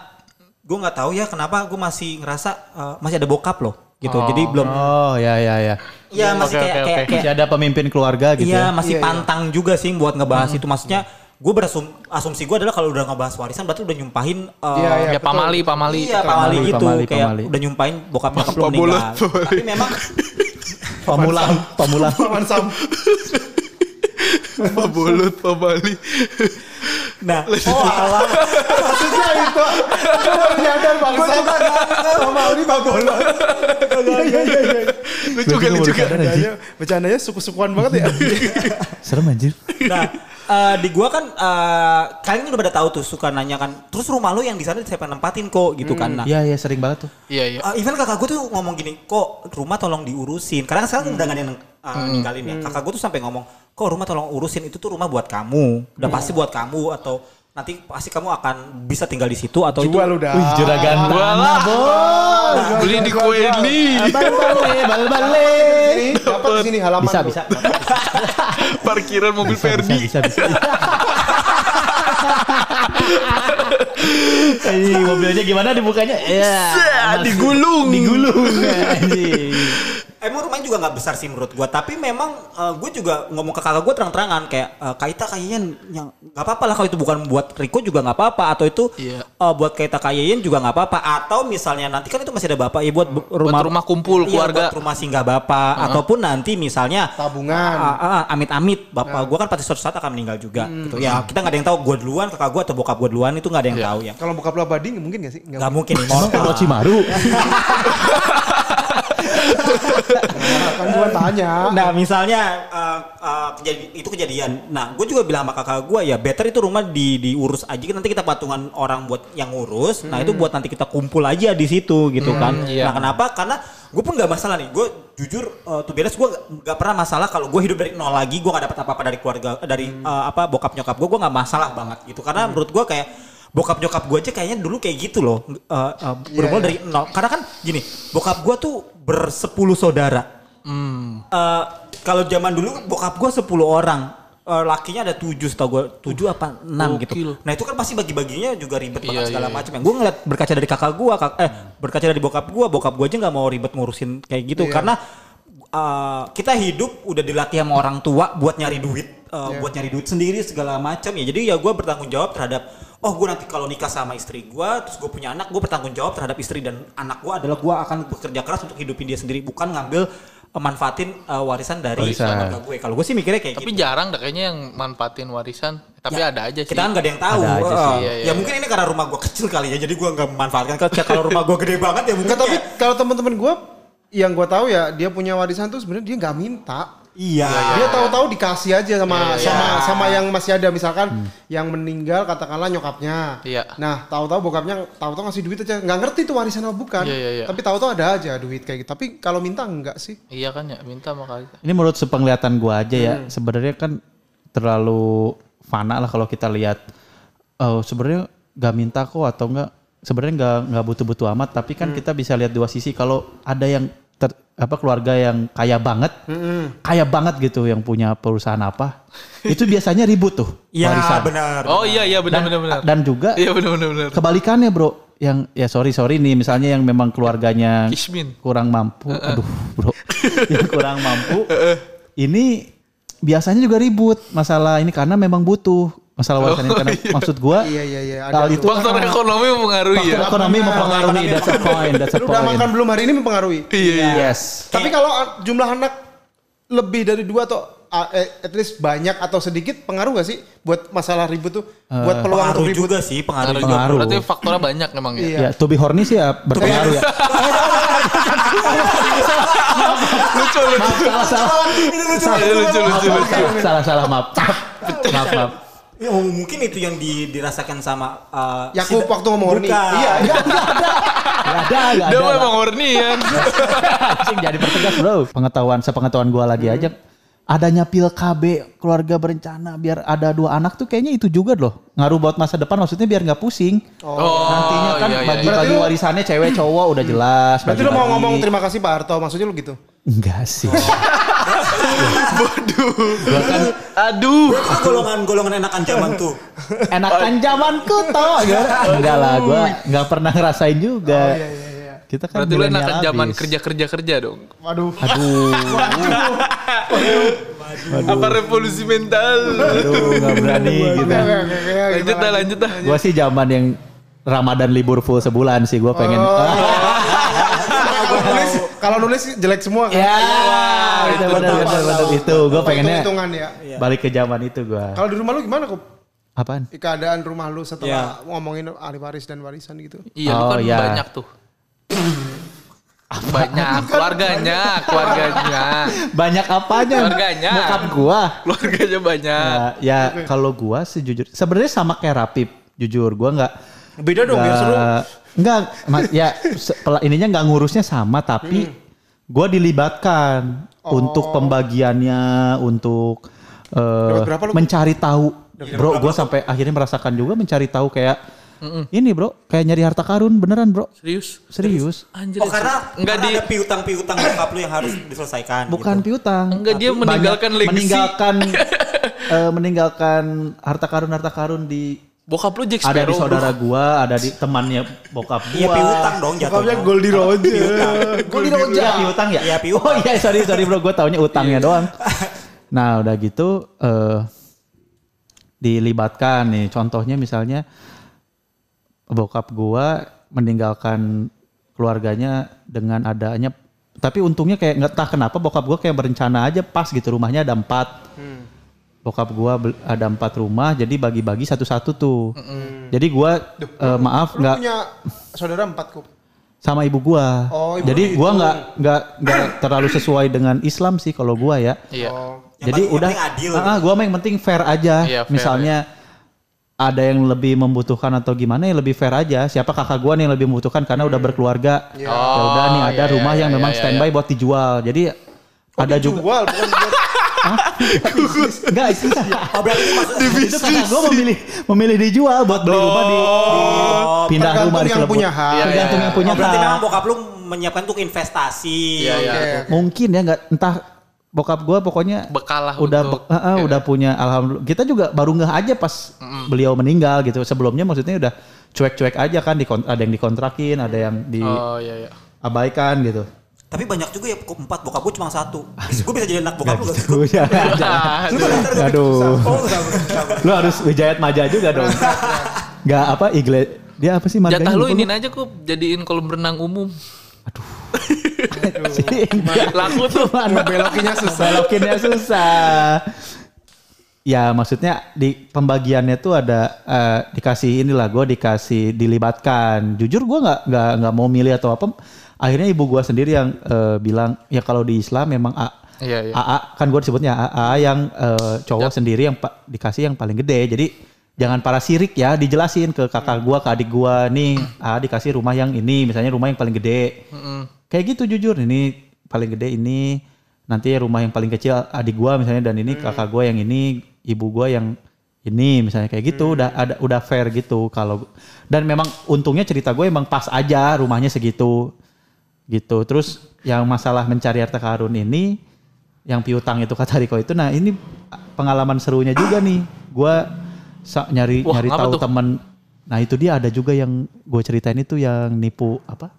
gue nggak tahu ya kenapa gue masih ngerasa eh, masih ada bokap loh gitu. Jadi belum. Oh ya ya ya. Iya masih Oke, kayak oke, kayak, oke. kayak Masih ada pemimpin keluarga gitu Iya ya. masih Iya, iya. pantang juga sih buat ngebahas itu. Maksudnya gue berasum asumsi gue adalah kalau udah ngebahas warisan berarti udah nyumpahin. eh, Iya, iya. ya betul. pamali pamali Iya Pak Mali Pamali, gitu Pamali, kayak Pamali. udah nyumpahin bokap nyokap Bulut, meninggal. Tapi memang Pamulang, pamulang. Paman Sam. pabulut pamali nah oh alah Maksudnya itu. Baru nyadar Bang Sam. Sama ini Pak Bolo. Iya iya iya. lucu kan lucu kan Bercandanya, bercandanya suku-sukuan banget ya. Serem anjir. nah eh, di gua kan eh, kalian udah pada tahu tuh suka nanya kan terus rumah lu yang di sana siapa nempatin kok gitu kan nah Iya iya sering banget tuh. iya iya Eh, even kakak gue tuh ngomong gini, kok rumah tolong diurusin. Karena sekarang udah gak ada yang uh, ninggalin ya. Kakak gue tuh sampai ngomong, kok rumah tolong urusin itu tuh rumah buat kamu. Udah pasti buat kamu atau nanti pasti kamu akan bisa tinggal di situ atau itu. Jual udah. Wih juragan tanah bos. beli di Kueli Bal bale, bal bale. Ini dapat di sini halaman. Bisa bisa. parkiran mobil Ferdi bisa bisa. Ini mobilnya gimana dibukanya? Ya. digulung Digulung. Emang rumahnya juga nggak besar sih menurut gue. Tapi memang gue juga ngomong ke kakak gue terang-terangan kayak eh, Kaita kayaknya yang nggak apa-apa lah kalau itu bukan buat Riko juga nggak apa-apa atau itu Iya. eh, buat Kaita Kayen juga nggak apa-apa atau misalnya nanti kan itu masih ada bapak ya buat bu- rumah rumah kumpul Iya, keluarga. buat rumah singgah bapak ataupun nanti misalnya Tabungan. Ah, ah, amit-amit bapak gua kan pasti suatu saat akan meninggal juga gitu ya kita nggak ada yang tahu gua duluan kakak gua atau bokap gua duluan itu nggak ada yang Iya. tahu ya Kalau buka lu abadi mungkin gak sih? nggak mungkin immortal. kalau Cimaru. Kan gua tanya. Nah misalnya uh, uh, kejadi- itu kejadian. Nah gue juga bilang sama kakak gue ya better itu rumah di diurus aja nanti kita patungan orang buat yang ngurus. Nah itu buat nanti kita kumpul aja di situ gitu kan. iya. Nah kenapa? Karena gue pun nggak masalah nih. Gue jujur uh, tuh beres gue nggak pernah masalah kalau gue hidup dari nol lagi gue nggak dapat apa-apa dari keluarga dari uh, apa bokap nyokap gue gue nggak masalah banget gitu. Karena menurut gue kayak bokap nyokap gue aja kayaknya dulu kayak gitu loh uh, uh, bermula iya. dari nol karena kan gini bokap gue tuh bersepuluh saudara Eh, kalau zaman dulu bokap gue 10 orang. Eh, lakinya ada 7 setahu gue. 7 apa 6 gitu. Nah itu kan pasti bagi-baginya juga ribet Iya, banget segala iya, macam. Yang gue ngeliat berkaca dari kakak gue. eh berkaca dari bokap gue. Bokap gue aja nggak mau ribet ngurusin kayak gitu. Iya. Karena eh, kita hidup udah dilatih sama orang tua buat nyari duit. eh, Iya. Buat nyari duit sendiri segala macam ya. Jadi ya gue bertanggung jawab terhadap oh gue nanti kalau nikah sama istri gue terus gue punya anak gue bertanggung jawab terhadap istri dan anak gue adalah gue akan bekerja keras untuk hidupin dia sendiri bukan ngambil eh, manfaatin eh, warisan dari Warisan. keluarga gue kalau gue sih mikirnya kayak Tapi gitu jarang dah kayaknya yang manfaatin warisan. Tapi Ya, ada aja sih. kita kan gak ada yang tahu Ada aja sih. Iya, iya, ya mungkin ini karena rumah gue kecil kali ya jadi gue nggak memanfaatkan Kalau- kalau rumah gue gede banget ya mungkin tapi kayak- kalau teman-teman gue yang gue tahu ya dia punya warisan tuh sebenarnya dia nggak minta. Iya Dia tahu-tahu dikasih aja sama Iya, sama sama yang masih ada misalkan yang meninggal katakanlah nyokapnya. Iya. Nah, tahu-tahu bokapnya tahu-tahu ngasih duit aja. nggak ngerti tuh warisan apa bukan. Iya, iya, iya. Tapi tahu-tahu ada aja duit kayak gitu. Tapi kalau minta enggak sih. Iya kan ya, minta makanya. Ini menurut sepenglihatan gua aja ya, sebenarnya kan terlalu fana lah kalau kita lihat. Oh, sebenarnya nggak minta kok atau enggak sebenarnya nggak nggak butuh-butuh amat, tapi kan kita bisa lihat dua sisi. Kalau ada yang apa keluarga yang kaya banget, kaya banget gitu, yang punya perusahaan apa, itu biasanya ribut tuh iya warisan. benar Oh iya iya benar Dan, benar benar. dan juga Iya benar benar benar. kebalikannya bro, yang ya sorry sorry nih, misalnya yang memang keluarganya Kismin. kurang mampu, aduh bro, yang kurang mampu, ini biasanya juga ribut masalah ini karena memang butuh masalah warisan ini karena maksud gua Iya iya iya. hal Ada itu Faktor ekonomi mempengaruhi faktor ya. ekonomi mempengaruhi that's a point, that's a Lu udah point. makan belum hari ini mempengaruhi. Iya iya. Yes. Tapi kalau uh, jumlah anak lebih dari dua atau uh, eh, at least banyak atau sedikit pengaruh gak sih buat masalah ribut tuh? buat peluang untuk pengaruh ribut? juga sih pengaruh Pengaruh. juga. Berarti faktornya banyak memang ya. Iya. Ya, to be horny sih ya berpengaruh ya. Lucu lucu. Salah salah. Iya, lucu lucu lucu. Salah salah maaf. Maaf maaf. Ya, oh, mungkin itu yang di- dirasakan sama uh, Yakub si- waktu ngomong horny. Iya, iya. Ada, gak Dia ada. memang horny. Anjing jadi pertegas bro. Pengetahuan sepengetahuan gua lagi aja. Adanya pil KB keluarga berencana biar ada dua anak tuh kayaknya itu juga loh. Ngaruh buat masa depan maksudnya biar nggak pusing. Oh, Nantinya kan iya, iya, bagi iya. bagi Berarti lu- warisannya cewek cowok udah jelas. Berarti lu mau bagi-bagi. ngomong terima kasih Pak Harto, maksudnya lu gitu? Enggak sih. Aduh. Itu golongan-golongan enakan zaman tuh. Enakan zamanku toh. Enggak lah, gua nggak pernah ngerasain juga. Iya iya iya. Kita kan Berarti lu enakan zaman abis. kerja kerja kerja dong. Waduh. Aduh, Apa revolusi mental? aduh nggak berani gitu. Lanjut dah lanjut dah. Gua sih zaman yang Ramadan libur full sebulan sih gua pengen. Oh. Kalau nulis, jelek semua kan? Ya, itu itu benar benar itu. Gue pengennya Hitung-hitungan ya. balik ke zaman itu gue. Kalau di rumah lu gimana kok? Apaan? Keadaan rumah lu setelah Ya. ngomongin ahli waris dan warisan gitu. Iya, lu Oh, kan iya. banyak tuh. banyak keluarganya, keluarganya. Banyak apanya? Keluarganya. Bokap gua. Keluarganya banyak. Ya, ya kalau gua sejujur sebenarnya sama kayak Rapip. Jujur gua nggak Beda dong biar seru. Enggak, ya ininya nggak ngurusnya sama tapi gua dilibatkan untuk pembagiannya, untuk Dapat berapa lu? mencari tahu. Bro, gua sampai akhirnya merasakan juga mencari tahu kayak ini bro, kayak nyari harta karun beneran bro, Serius? serius. Anjir. Oh karena enggak karena di ada piutang-piutang bokap lu yang harus diselesaikan. Bukan gitu. piutang. Enggak, dia meninggalkan legacy. Meninggalkan eh, meninggalkan harta karun harta karun di bokap lu Jack ada di Sparrow. saudara bro. gua, ada di temannya bokap gua. Iya piutang dong jatuhnya. Bokapnya Goldie Roger. Goldie Iya, Roger. piutang ya? Iya, piutang. Oh iya, sorry sorry bro, gua taunya utangnya doang. Nah, udah gitu eh dilibatkan nih. Contohnya misalnya bokap gua meninggalkan keluarganya dengan adanya tapi untungnya kayak nggak tahu kenapa bokap gua kayak berencana aja pas gitu rumahnya ada empat bokap gua ada empat rumah jadi bagi-bagi satu-satu tuh jadi gua eh, maaf Lu nggak punya saudara empat kok. sama ibu gua. Oh, ibu Jadi gua nggak nggak nggak terlalu sesuai dengan Islam sih kalau gua ya. Iya. Oh. Yang Jadi udah yang penting adil ah, ah, gua mah yang penting fair aja. Iya, fair, Misalnya ada yang lebih membutuhkan atau gimana ya lebih fair aja. Siapa kakak gua nih yang lebih membutuhkan karena udah berkeluarga. Iya. Ya udah nih Oh, ada iya, rumah iya, yang iya, memang iya, standby buat dijual. Jadi ada juga Jual bukan buat enggak itu Oh berarti itu maksud itu kakak gua memilih memilih dijual buat beli rumah di, di pindah rumah di yang punya hak. Iya, Tergantung iya, yang punya Oh, berarti hak. memang bokap lu menyiapkan untuk investasi. Iya, iya. Mungkin ya nggak entah bokap gua pokoknya Bekal lah udah untuk- be- eh, udah punya alhamdulillah. Kita juga baru ngeh aja pas beliau meninggal gitu. Sebelumnya maksudnya udah cuek-cuek aja kan ada yang dikontrakin, ada yang Oh iya iya. diabaikan gitu. Tapi banyak juga ya kok empat bokap gue cuma satu. Gue bisa jadi anak bokap lu. jangan, jangan. Aduh. Lu harus Wijayat Maja juga dong. Gak apa igle dia apa sih marganya? Jatah lu ini aja kok jadiin kolam renang umum. Sih, Laku tuh. Belokinya susah. Belokinnya susah. Ya maksudnya di pembagiannya tuh ada eh, dikasih inilah gue dikasih dilibatkan. Jujur gue nggak nggak nggak mau milih atau apa. Akhirnya ibu gue sendiri yang eh, bilang ya kalau di Islam memang A, Iya iya. AA kan gue disebutnya AA yang eh, cowok sendiri yang dikasih yang paling gede. Jadi jangan para sirik ya dijelasin ke kakak gue ke adik gue nih A dikasih rumah yang ini misalnya rumah yang paling gede. Kayak gitu jujur ini paling gede ini nanti rumah yang paling kecil adik gua misalnya dan ini kakak gua yang ini ibu gua yang ini misalnya kayak gitu udah ada udah fair gitu kalau dan memang untungnya cerita gue emang pas aja rumahnya segitu gitu. Terus yang masalah mencari harta karun ini yang piutang itu kata Riko itu nah ini pengalaman serunya juga nih. Sa- nyari Wah, nyari tahu teman nah itu dia ada juga yang gue ceritain itu yang nipu apa?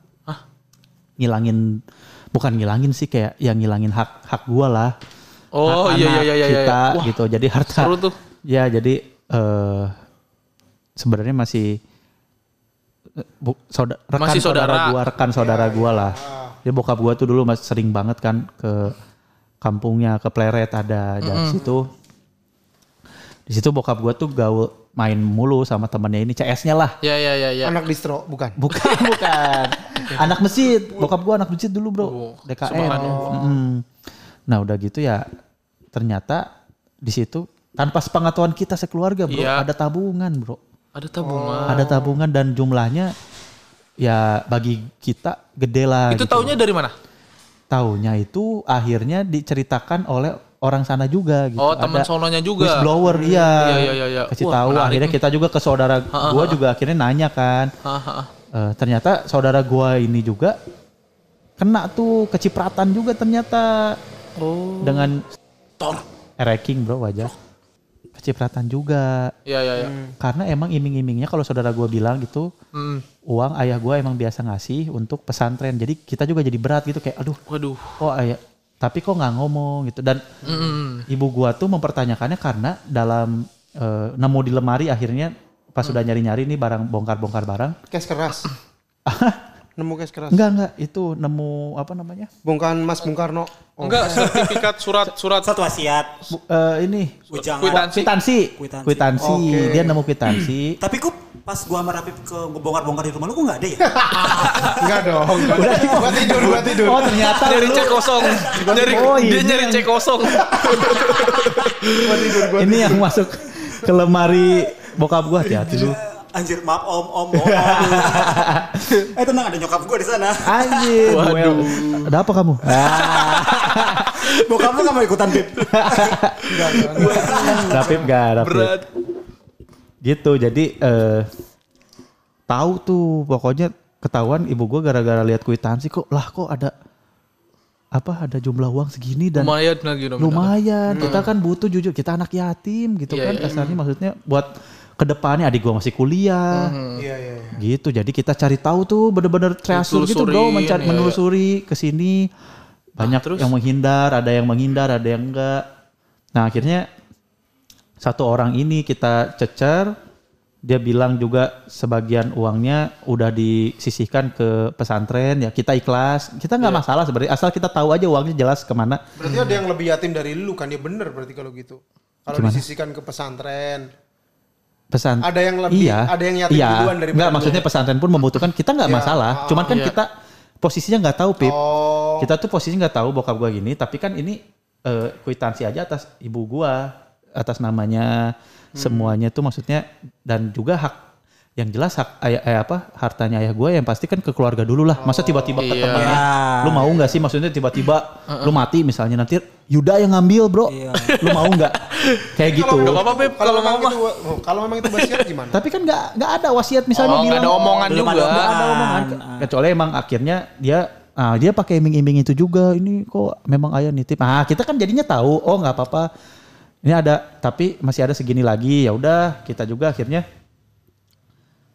Ngilangin bukan ngilangin sih kayak yang ngilangin hak hak gua lah. Oh Hak iya iya anak iya iya. kita Wah, gitu. Jadi harta seru tuh. ya jadi eh sebenarnya masih bu, sauda- rekan Masih saudara. gua rekan saudara gua lah dia bokap gua tuh dulu masih sering banget kan ke kampungnya ke Pleret ada dari situ di situ bokap gua tuh gaul main mulu sama temennya ini CS-nya lah Iya iya iya iya. Anak distro, bukan. Bukan, bukan. anak masjid. Bokap gua anak masjid dulu, Bro. Oh, DKM. subhanallah. Mm. Nah, udah gitu ya ternyata di situ tanpa sepengetahuan kita sekeluarga, Bro, Iya. ada tabungan, Bro. Ada tabungan. Ada tabungan dan jumlahnya ya bagi kita gede lah. Itu gitu. taunya dari mana? Taunya itu akhirnya diceritakan oleh orang sana juga gitu. Oh, teman sononya juga. Whistleblower, iya. Iya, iya, iya, iya. Kasih Wah, tahu akhirnya kita juga ke saudara gua juga akhirnya nanya kan. Haha. Eh, ternyata saudara gua ini juga kena tuh kecipratan juga ternyata Oh. dengan ranking bro wajah kecipratan juga Iya iya iya. karena emang iming-imingnya kalau saudara gua bilang gitu Hmm. uang ayah gua emang biasa ngasih untuk pesantren jadi kita juga jadi berat gitu kayak aduh Waduh. kok ayah tapi kok nggak ngomong gitu dan Hmm. ibu gua tuh mempertanyakannya karena dalam eh, nemu di lemari akhirnya pas sudah nyari-nyari nih barang bongkar-bongkar barang Kes keras. Nemu kes keras. enggak enggak itu nemu apa namanya Bongkahan Mas Bung Karno. Oh. Enggak sertifikat surat surat Satu wasiat. Bu- eh, ini Ujangan. Kwitansi. kwitansi Kwitansi. kwitansi Oke. dia nemu kwitansi Tapi kok pas gua sama Rapip ke bongkar-bongkar di rumah lu kok nggak ada ya? Enggak dong. Gua tidur, gua tidur. oh ternyata nyari cek kosong. nyari Oh, dia nyari cek kosong. ini yang masuk ke lemari bokap gua hati-hati lu Anjir, maaf om, om, om. eh tenang ada nyokap gua di sana. anjir Well, ada apa kamu ah, Bokap lu nggak mau ikutan Pip? rapip gak rapip Berat. gitu jadi eh tahu tuh pokoknya ketahuan ibu gua gara-gara lihat kwitansi kok lah kok ada apa ada jumlah uang segini dan Lumayan lagi lumayan kita kan butuh jujur kita anak yatim gitu Iya, kan iya. kasarnya maksudnya buat ke depannya adik gua masih kuliah Iya, iya. iya. gitu jadi kita cari tahu tuh bener-bener treasure gitu bro mencari iya, menelusuri ke sini banyak terus? yang menghindar ada yang menghindar ada yang enggak nah akhirnya satu orang ini kita cecer dia bilang juga sebagian uangnya udah disisihkan ke pesantren ya kita ikhlas kita nggak masalah sebenarnya asal kita tahu aja uangnya jelas ke mana Berarti ada yang lebih yatim dari lu kan? Ya bener berarti kalau gitu. Kalau Gimana? disisikan ke pesantren. Pesan Ada yang lebih- iya, ada yang yatim iya. duluan daripada Nggak, lu. maksudnya pesantren pun membutuhkan kita nggak Iya, masalah ah, cuman kan iya. kita posisinya nggak tahu pip Oh. kita tuh posisi nggak tahu bokap gua gini tapi kan ini eh, kwitansi aja atas ibu gua atas namanya Hmm. semuanya tuh maksudnya dan juga hak yang jelas hak ayah eh, apa hartanya ayah gua yang pasti kan ke keluarga dulu lah. Masa tiba-tiba ke Iya. temannya Ya. lu mau nggak sih? Maksudnya tiba-tiba lu mati misalnya nanti Yuda yang ngambil bro. Iya. lu mau nggak? Kayak gitu. Kalau kalau memang itu oh, kalau memang itu wasiat gimana? tapi kan nggak nggak ada wasiat misalnya Oh, bilang ada omongan Belum juga. ada Nggak ada omongan. Kecuali emang akhirnya dia ah dia pakai iming-iming itu juga. Ini kok memang ayah nitip. Ah kita kan jadinya tahu oh nggak apa-apa. Ini ada tapi masih ada segini lagi. Ya udah kita juga akhirnya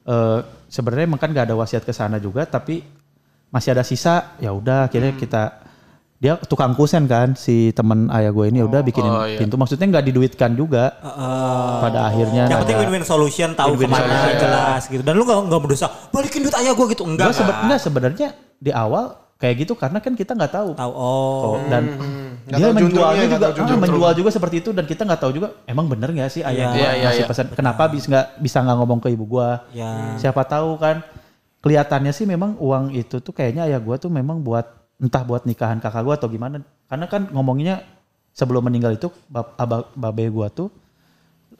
eh sebenarnya emang kan nggak ada wasiat ke sana juga tapi masih ada sisa ya udah akhirnya Hmm. kita dia tukang kusen kan si teman ayah gue ini udah bikinin Oh, iya. pintu maksudnya nggak diduitkan juga pada akhirnya Yang penting win-win solution tahu Win-win ke mana solution. jelas gitu. Dan lu gak, nggak mendosa balikin duit ayah gue gitu. Enggak. Gua sebe- enggak, sebenarnya di awal kayak gitu karena kan kita nggak tahu. Tahu oh. Oh, dan Nggak dia tahu menjualnya juga tahu ah, menjual juga seperti itu dan kita nggak tahu juga emang bener nggak sih ayah gua Iya, iya, ngasih iya. pesan kenapa bisa nggak bisa nggak ngomong ke ibu gua Ya. siapa tahu kan kelihatannya sih memang uang itu tuh kayaknya ayah gua tuh memang buat entah buat nikahan kakak gua atau gimana karena kan ngomongnya sebelum meninggal itu bab, abah, babe gua tuh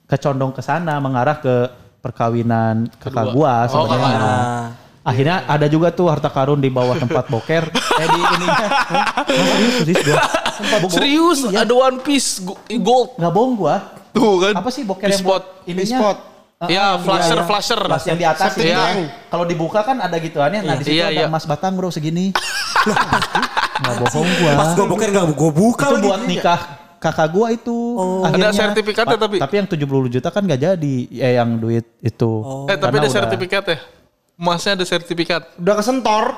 kecondong ke sana mengarah ke perkawinan kakak Kedua. gua Oh, sebenarnya kakak. Akhirnya ada juga tuh harta karun di bawah tempat boker. eh di ininya. Hah? serius, serius gua. Serius Iya. ada One Piece go- gold. Nggak bohong gua. Tuh kan. Apa sih boker yang spot. buat ininya? spot. Iya, ah, flasher, iya. flasher. Flash yang di atas Septic ini. tank. Kalau dibuka kan ada gituannya. Nah, di situ Iya, ada iya. emas batang bro segini. Nggak bohong gua. Pas gue boker gak gue buka itu lagi. buat nikah kakak gua itu. Ada sertifikatnya tapi? Tapi yang 70 juta kan nggak jadi. Eh yang duit itu. Eh tapi Karena ada udah- sertifikat ya. Emasnya ada sertifikat. Udah kesentor.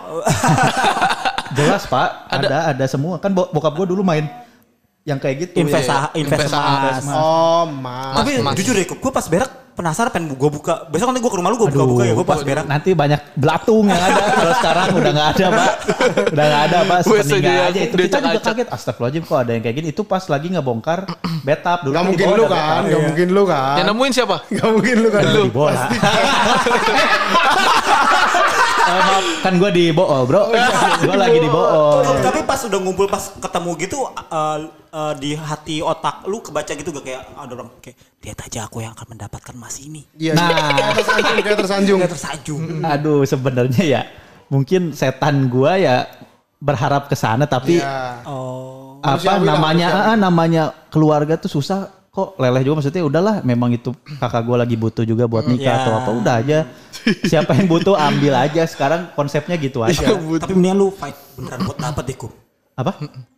Jelas pak, ada ada semua kan bo- bokap gue dulu main yang kayak gitu. Investa, Iya, invest investasi. emas. Oh, mas. Tapi Mas. jujur deh, gue pas berak penasaran pengen gue buka. Besok nanti gue ke rumah lu gue buka-buka ya. Gue pas berak. Nanti banyak belatung yang ada. Kalau sekarang udah nggak ada pak, udah nggak ada pak. Sepeninggal aja, itu dia kita juga kaget. Astagfirullahaladzim kok ada yang kayak gini. Itu pas lagi ngebongkar betap dulu. Gak kan mungkin lu kan, betap. gak mungkin lu kan. Yang nemuin siapa? Gak mungkin lu kan. Di bola. Eh, maaf, kan gue di bool bro. gue lagi di bool. Oh, Tapi pas udah ngumpul pas ketemu gitu uh, uh, di hati otak lu kebaca gitu gak kayak ada orang kayak lihat aja aku yang akan mendapatkan emas ini. Iya, Nah. kayak tersanjung, kayak tersanjung. Kayak tersanjung. Aduh sebenarnya ya mungkin setan gua ya berharap ke sana tapi Iya. Oh. apa namanya ah, namanya keluarga tuh susah kok leleh juga maksudnya udahlah memang itu kakak gua lagi butuh juga buat nikah Ya. atau apa udah aja siapa yang butuh ambil aja sekarang konsepnya gitu aja Tapi mendingan lu fight beneran buat dapet deh, Kum. apa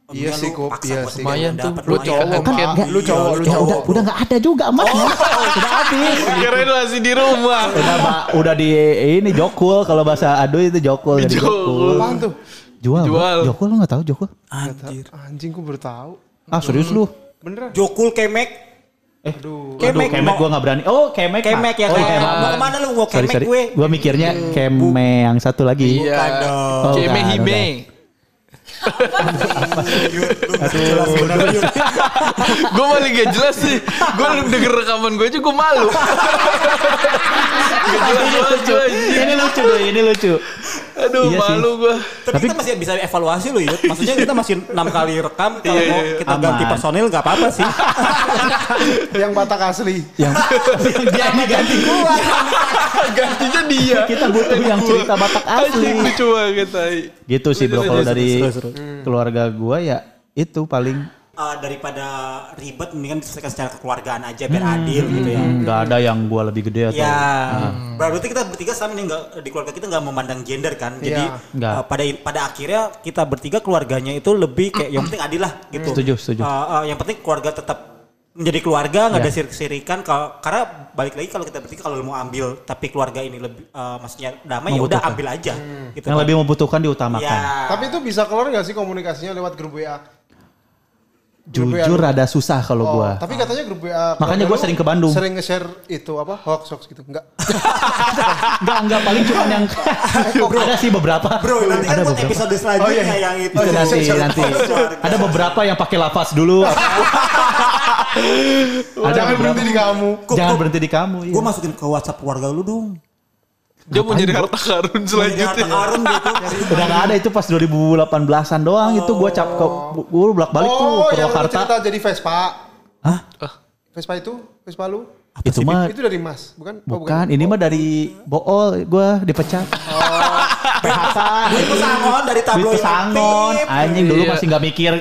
Iya sih, lu paksa Iya sih. Lumayan lu tuh lumayan. nikahan Kan, iya, Lu cowok, lu cowok, udah udah nggak ada juga emasnya udah habis Kirain masih di rumah. udah udah di ini jokul kalau bahasa aduh itu jokul jadi Jokul. jokul Apaan tuh? jual. Jual. jokul lu nggak tahu jokul Anjir. Anjing gue baru tahu. ah serius lu Beneran? Jokul kemek. Aduh. Aduh, kemek mau- gue nggak berani. Oh, kemek. Kemek ya oh, kayak kemek. mau ke mana lu mau Sorry, kemek sorry. gue? Gue mikirnya keme yang satu lagi. Iya. Bukan dong. Oh, Keme udah, Hime. Gue malah gak jelas sih. Gue denger rekaman gue aja gue malu. gue ini lucu deh, ini lucu. Aduh Iya malu gue. Tapi kita masih bisa evaluasi loh Yud. Maksudnya kita masih enam kali rekam. Kalau Iya, mau iya. kita ganti Aman. personil gak apa-apa sih. Yang Batak asli. Yang yang dia ini ganti gua. Gantinya dia. Kita butuh yang cerita Batak asli. Lucu banget. Gitu sih bro, kalau dari seru. keluarga gua ya itu paling Eh, daripada ribet mendingan diselesaikan secara kekeluargaan aja biar adil gitu ya. nggak ada yang gua lebih gede atau Ya, berarti kita bertiga sama nih nggak di keluarga kita nggak memandang gender kan. Jadi Iya. Nggak. eh, pada pada akhirnya kita bertiga keluarganya itu lebih kayak yang penting adil lah gitu. Setuju, setuju. Eh, eh, yang penting keluarga tetap menjadi keluarga nggak Ya. ada sirik-sirikan kalau karena balik lagi kalau kita bertiga kalau mau ambil tapi keluarga ini lebih eh, maksudnya damai ya udah ambil aja gitu. yang kan. lebih membutuhkan diutamakan. ya. Tapi itu bisa keluar gak sih komunikasinya lewat grup WA? Grup Jujur ada susah kalau Oh, gua. Tapi katanya grup WA. Makanya gua sering ke Bandung. Sering nge-share itu apa? Hoax hoax gitu. Enggak. Enggak, enggak paling cuma yang ada sih beberapa. Bro, nanti kan ada buat beberapa. episode selanjutnya Oh, iya. yang itu. Itu nanti nanti. Keluarga. Ada beberapa yang pakai lafaz dulu. Jangan berhenti di kamu. Jangan berhenti di kamu. Iya. Gue masukin ke WhatsApp keluarga lu dong. Dia mau nyari harta karun Harta selanjutnya. karun gitu. Udah gak ada itu pas 2018-an doang itu gue cap ke gue bolak-balik tuh Oh, Purwakarta. cerita jadi Vespa. Hah? Vespa itu? Vespa lu? Itu mah Itu dari Mas, bukan? Oh, bukan, ini mah dari Bool gue dipecat. Duit pesangon dari tabloid pesangon, aktif. anjing dulu Iya. masih nggak mikir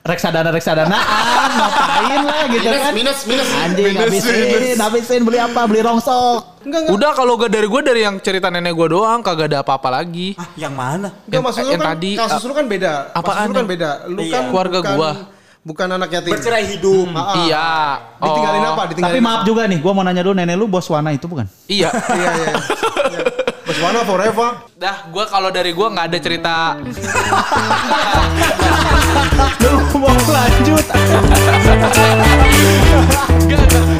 reksadana reksadanaan ngapain lah gitu Minus, kan. minus, minus. Anjing Minus, habisin, habisin beli apa? Beli rongsok. Enggak enggak. Udah kalau gak dari gue dari yang cerita nenek gue doang kagak ada apa-apa lagi. Ah, yang mana? Enggak Yang- maksud lu yang kan tadi, kasus uh, lu kan beda. apaan Kasus lu kan beda. Lu Iya. kan Keluarga bukan, gua. bukan anak yatim. Bercerai hidup. Ah, Iya. Ditinggalin Oh. apa? Ditinggalin Tapi maaf juga nih, gua mau nanya dulu nenek lu bos Wana itu bukan? Iya. Iya iya. Iya. Bos Wana forever. Dah, gue kalau dari gue nggak ada cerita. Lu mau lanjut? Gak, gak.